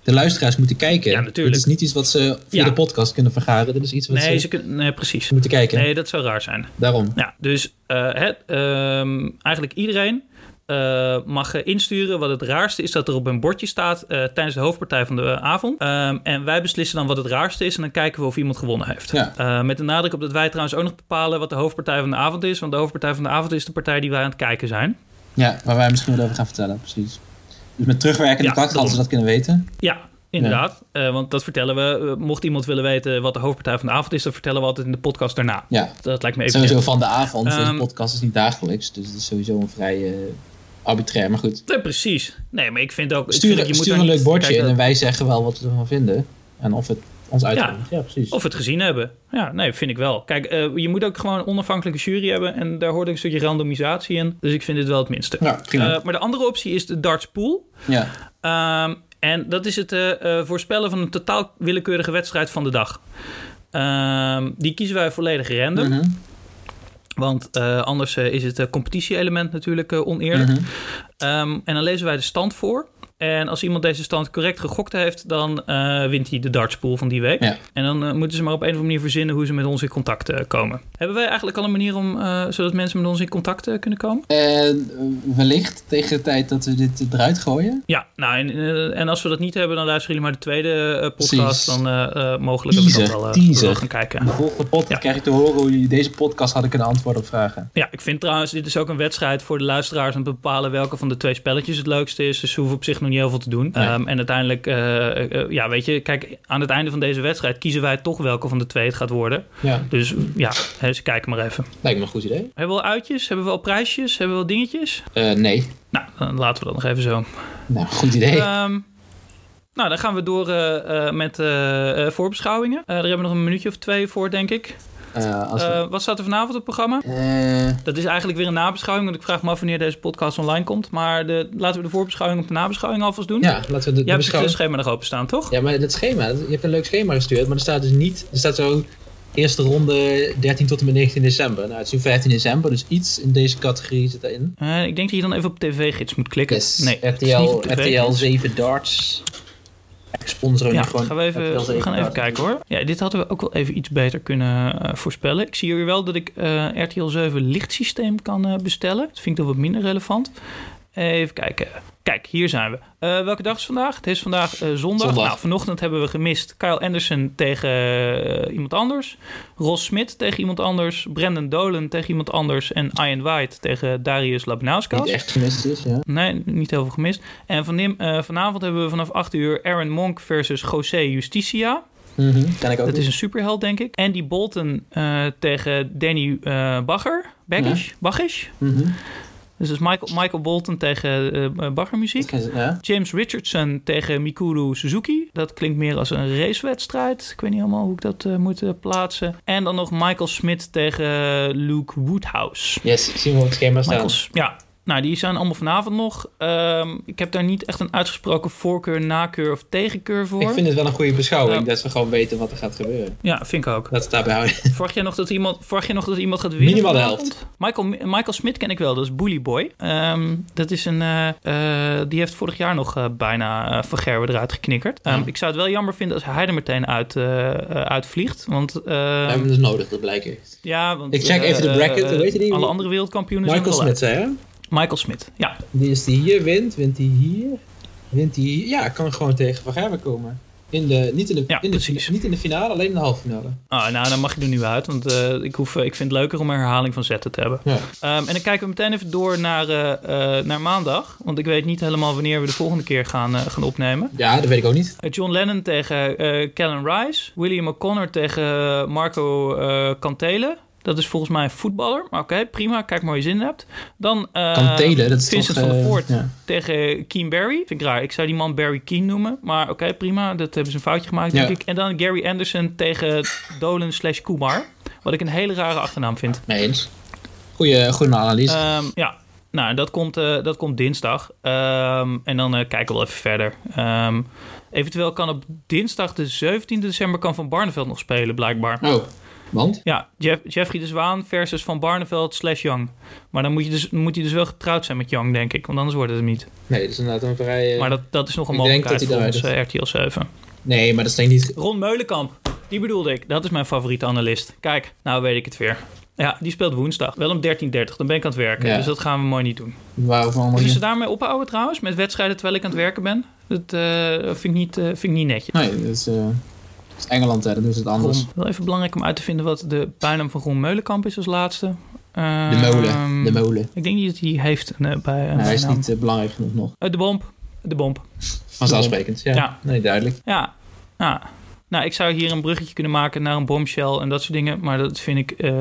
De luisteraars moeten kijken. Ja, natuurlijk. Dit is niet iets wat ze via Ja. de podcast kunnen vergaren. Dit is iets wat Nee, ze, ze kunnen, nee, precies. moeten kijken. Nee, dat zou raar zijn. Daarom. Ja, dus eh, het, ehm, eigenlijk iedereen eh, mag eh, insturen wat het raarste is dat er op een bordje staat eh, tijdens de hoofdpartij van de avond. Ehm, en wij beslissen dan wat het raarste is en dan kijken we of iemand gewonnen heeft. Ja. Met de nadruk op dat wij trouwens ook nog bepalen wat de hoofdpartij van de avond is. Want de hoofdpartij van de avond is de partij die wij aan het kijken zijn. Ja, waar wij misschien wat over gaan vertellen. Precies. Dus met terugwerkende Ja, kracht hadden ze dat kunnen weten. Ja, inderdaad. Want dat vertellen we. Mocht iemand willen weten wat de hoofdpartij van de avond is, dat vertellen we altijd in de podcast daarna. Ja, Dat lijkt me even. sowieso van de avond. Deze Ehm, podcast is niet dagelijks. Dus het is sowieso een vrij eh, arbitrair. Maar goed. Nee, precies. Nee, maar ik vind ook. ik Stuur, vind je moet stuur een leuk bordje in en wij zeggen wel wat we ervan vinden. En of het ons uitkomt. Ja, precies. Of het gezien hebben. Ja, nee, vind ik wel. Kijk, eh, je moet ook gewoon een onafhankelijke jury hebben. En daar hoort ook een stukje randomisatie in. Dus ik vind dit wel het minste. Ja, prima. Eh, maar de andere optie is de darts pool. ja. Ehm, en dat is het eh, eh, voorspellen van een totaal willekeurige wedstrijd van de dag. Ehm, die kiezen wij volledig random. Mhm. Want eh, anders eh, is het eh, competitie-element natuurlijk oneerlijk. Mhm. Ehm, en dan lezen wij de stand voor. En als iemand deze stand correct gegokt heeft, dan eh, wint hij de dartspool van die week. Ja. En dan eh, moeten ze maar op een of andere manier verzinnen hoe ze met ons in contact eh, komen. Hebben wij eigenlijk al een manier om, zodat mensen met ons in contact kunnen komen? En wellicht tegen de tijd dat we dit eruit gooien. Ja, nou en, en als we dat niet hebben, dan luisteren jullie maar de tweede podcast. Precies. Dan mogelijk dat we dat wel, wel gaan kijken. De volgende podcast Ja. krijg je te horen hoe jullie deze podcast hadden kunnen antwoorden op vragen. Ja, ik vind trouwens, dit is ook een wedstrijd voor de luisteraars om te bepalen welke van de twee spelletjes het leukste is. Dus ze hoeven op zich nog niet heel veel te doen. Nee. Ehm, en uiteindelijk, eh, eh, ja, weet je, kijk, aan het einde van deze wedstrijd kiezen wij toch welke van de twee het gaat worden. Ja, Dus ja, ze kijken maar even. lijkt me een goed idee. Hebben we al uitjes? Hebben we al prijsjes? Hebben we al dingetjes? Eh, nee. Nou, dan laten we dat nog even zo. Nou, goed idee. Ehm, nou, dan gaan we door eh, eh, met eh, eh, voorbeschouwingen. Eh, daar hebben we nog een minuutje of twee voor, denk ik. Eh, als Eh, wat staat er vanavond op het programma? Eh, Dat is eigenlijk weer een nabeschouwing, want ik vraag me af wanneer deze podcast online komt. Maar de, laten we de voorbeschouwing op de nabeschouwing alvast doen. ja, laten we de, de Jij hebt het schema nog openstaan, toch? Ja, maar dat schema, je hebt een leuk schema gestuurd, maar er staat dus niet, er staat zo eerste ronde 13 tot en met 19 december. Nou, het is nu 15 december, dus iets in deze categorie zit daarin. Eh, ik denk dat je dan even op TV-gids moet klikken. Yes, Nee, RTL, RTL TV-gids. 7 darts. Ik sponsor Ja, gewoon gaan we, even, RTL 7 we gaan even kijken hoor. Ja, dit hadden we ook wel even iets beter kunnen eh, voorspellen. Ik zie hier wel dat ik eh, RTL 7 lichtsysteem kan eh, bestellen. Dat vind ik toch wat minder relevant. Even kijken. Kijk, hier zijn we. Eh, welke dag is vandaag? Het is vandaag eh, zondag. Zondag. Nou, vanochtend hebben we gemist Kyle Anderson tegen eh, iemand anders. Ross Smit tegen iemand anders. Brandon Dolan tegen iemand anders. En Ian White tegen Darius Labnauskas. Niet echt gemist is, ja. Nee, niet heel veel gemist. En van, vanavond hebben we vanaf 8 uur Aaron Monk versus José Justicia. Mhm, Kan ik ook Dat doen. is een superheld, denk ik. Andy Bolton tegen Danny Bagger. Baggish? Baggish? Mhm. Dus dat is Michael, Michael Bolton tegen Bagger muziek. Dat kan- Ja. James Richardson tegen Mikuru Suzuki. Dat klinkt meer als een racewedstrijd. Ik weet niet helemaal hoe ik dat eh, moet plaatsen. En dan nog Michael Smith tegen Luke Woodhouse. Yes, zien we op het schema staan. Michael, ja, Nou, die zijn allemaal vanavond nog. Ehm, ik heb daar niet echt een uitgesproken voorkeur, nakeur of tegenkeur voor. Ik vind het wel een goede beschouwing, Ja. dat we gewoon weten wat er gaat gebeuren. Ja, vind ik ook. Dat het daarbij houden. Verwacht jij nog dat iemand, verwacht jij nog dat iemand gaat winnen? Minimaal de vanavond? Michael, Michael Smit ken ik wel, dat is Bully Boy. Ehm, dat is een, eh, eh, die heeft vorig jaar nog eh, bijna Van Gerwen eruit geknikkerd. Ehm, Ja. Ik zou het wel jammer vinden als hij er meteen uit, uitvliegt. Want, We hebben dus nodig, dat blijkt ja, want Ik check even de bracket, hoe heet die? Alle andere wereldkampioenen Michael zijn wel Smit, hè? Michael Smit, ja. Die is die hier wint, wint die hier, wint die hier. Ja, kan gewoon tegen Van Gerwen komen. In de, niet, in de, Ja, in de, niet in de finale, alleen in de halve finale. Ah, nou, dan mag je er nu uit, want eh, ik, hoef, ik vind het leuker om een herhaling van zetten te hebben. Ja. Ehm, en dan kijken we meteen even door naar, eh, eh, naar maandag. Want ik weet niet helemaal wanneer we de volgende keer gaan, eh, gaan opnemen. ja, dat weet ik ook niet. Eh, John Lennon tegen eh Callan Rice. William O'Connor tegen eh, Marco eh Cantele. Dat is volgens mij een voetballer. Maar oké, prima. Kijk maar hoe je zin hebt. Dan Kantelen, dat is Vincent toch... van der eh, Voort ja. tegen Keen Barry. Vind ik raar. Ik zou die man Barry Keen noemen. Maar oké, prima. Dat hebben ze een foutje gemaakt, Ja. denk ik. En dan Gary Anderson tegen Dolan slash Kumar. Wat ik een hele rare achternaam vind. Mee eens. Goeie, goede analyse. Ehm, ja, nou, dat komt, eh, dat komt dinsdag. Ehm, en dan eh, kijken we wel even verder. Eventueel kan op dinsdag de 17 december kan Van Barneveld nog spelen, blijkbaar. oh, want? Ja, Jeff, Jeffrey de Zwaan versus Van Barneveld slash Young. Maar dan moet, je dus, moet hij dus wel getrouwd zijn met Young, denk ik. Want anders wordt het hem niet. Nee, dat is inderdaad een vrij... eh, Maar dat, dat is nog een ik denk mogelijkheid dat hij volgens eruit eh, RTL 7. Nee, maar dat is denk niet... Ron Meulenkamp, die bedoelde ik. Dat is mijn favoriete analist. Kijk, nou weet ik het weer. Ja, die speelt woensdag. Wel om 13.30. Dan ben ik aan het werken. Ja. Dus dat gaan we mooi niet doen. Waarom Moeten ze daarmee ophouden trouwens? Met wedstrijden terwijl ik aan het werken ben? Dat eh, vind, ik niet, eh, vind ik niet netjes. Nee, dat is, is Engeland, hè. Dan doen ze het anders. Wel even belangrijk om uit te vinden wat de bijnaam van Ron Meulenkamp is als laatste. De molen. Ehm, De molen. Ik denk niet dat hij heeft een, eh, bij een Nee, hij is niet eh, belangrijk genoeg nog. Eh, de bomp. De bomp. Vanzelfsprekend, ja. Ja. Nee, duidelijk. Ja. ja. Nou, ik zou hier een bruggetje kunnen maken naar een bombshell en dat soort dingen. Maar dat vind ik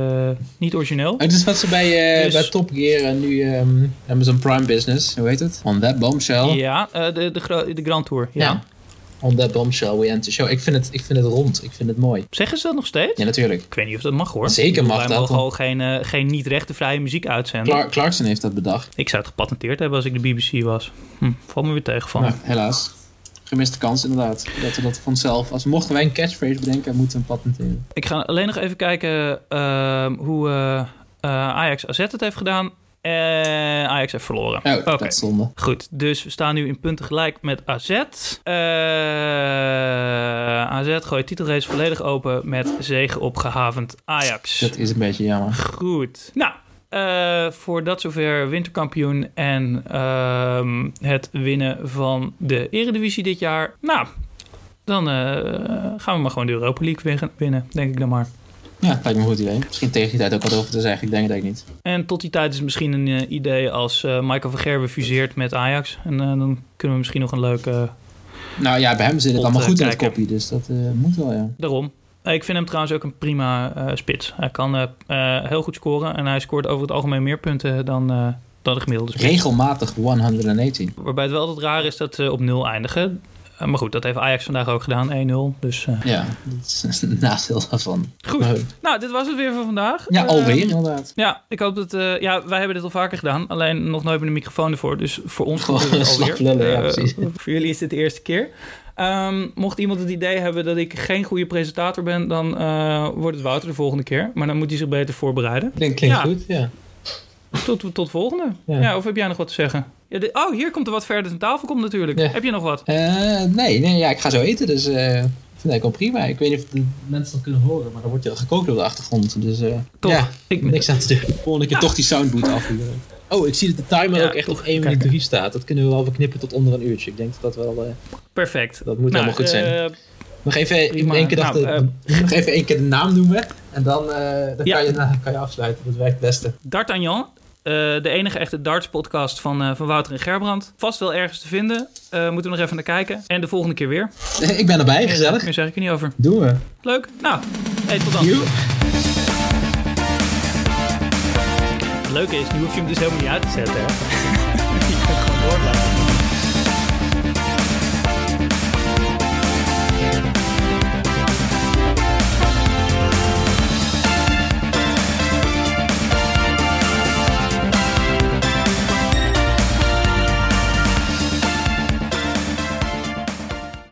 niet origineel. Het is wat ze bij, Dus- bij Top Gear en nu ehm, Amazon Prime Business, hoe heet het? On that bombshell. Ja, de, de, de Grand Tour. Ja. Ja. On that bombshell we end the show. Ik vind, het, ik vind het rond, ik vind het mooi. Zeggen ze dat nog steeds? Ja, natuurlijk. Ik weet niet of dat mag hoor. Zeker bedoel, mag wij dat, mogen want- al geen, eh, geen niet rechtenvrije muziek uitzenden. Clark, Clarkson heeft dat bedacht. Ik zou het gepatenteerd hebben als ik de BBC was. Hm, valt me weer tegen van. Nou, helaas. Gemiste kans inderdaad. Dat we dat vanzelf, als mochten wij een catchphrase bedenken, moeten we hem patenteren. Ik ga alleen nog even kijken ehm, hoe eh, eh, Ajax AZ het heeft gedaan. En Ajax heeft verloren. Oh, Oké. zonde. Goed, dus we staan nu in punten gelijk met AZ. Eh AZ gooit titelrace volledig open met zege op gehavend Ajax. Dat is een beetje jammer. Goed. Nou, eh, voor dat zover winterkampioen en ehm, het winnen van de Eredivisie dit jaar. Nou, dan eh, gaan we maar gewoon de Europa League win- winnen, denk ik dan maar. Ja, lijkt me een goed idee. Misschien tegen die tijd ook wat over te zeggen. Ik denk het eigenlijk niet. En tot die tijd is het misschien een eh, idee als eh, Michael van Gerwen fuseert met Ajax. En eh, dan kunnen we misschien nog een leuke... Nou ja, bij hem zit het allemaal goed in het kopje. Dus dat moet wel, ja. Daarom. Ik vind hem trouwens ook een prima spits. Hij kan heel goed scoren en hij scoort over het algemeen meer punten dan, dan de gemiddelde spits. Regelmatig 118. Waarbij het wel altijd raar is dat ze op nul eindigen. Eh, maar goed, dat heeft Ajax vandaag ook gedaan, 1-0. Dus eh, Ja, dat is een nadeel daarvan. goed. Nou, dit was het weer voor vandaag. Ja, Eh, alweer inderdaad. Ja, ik hoop dat... ja, wij hebben dit al vaker gedaan. Alleen nog nooit met een microfoon ervoor. Dus voor ons gebeurt het alweer. lullen, ja, precies. voor jullie is dit de eerste keer. Ehm, mocht iemand het idee hebben dat ik geen goede presentator ben... dan wordt het Wouter de volgende keer. Maar dan moet hij zich beter voorbereiden. Ik denk, klinkt Ja. goed, ja. Tot, tot volgende. Ja. Ja. of heb jij nog wat te zeggen? Ja, oh, hier komt er wat verder aan tafel komt natuurlijk. Ja. Heb je nog wat? Eh, nee, nee ja, ik ga zo eten, dus eh, ik wel prima. Ik weet niet of de mensen dat kunnen horen, maar er wordt heel gekookt op de achtergrond. Dus Toch? ja, Ik- niks aan te doen. Volgende keer toch die soundboot afhuren. Oh, ik zie dat de timer Ja, ook echt op 1 kijk. minuut 3 staat. Dat kunnen we wel verknippen tot onder een uurtje. Ik denk dat dat wel... Perfect. dat moet helemaal goed zijn. eh, nog even, prima. één keer, Nou, de, nog even één keer de naam noemen. En dan, dan Ja. kan, je, dan kan je afsluiten. Dat werkt het beste. D'Artagnan, eh, de enige echte darts-podcast van, eh, van Wouter en Gerbrand. Vast wel ergens te vinden. Eh, moeten we nog even naar kijken. En de volgende keer weer. ik ben erbij, gezellig. Meer zeg ik er niet over. Doen we. Leuk. Nou, hey, tot dan. Het leuke is, nu hoef je hem dus helemaal niet uit te zetten. Hè? je kunt gewoon door blijven.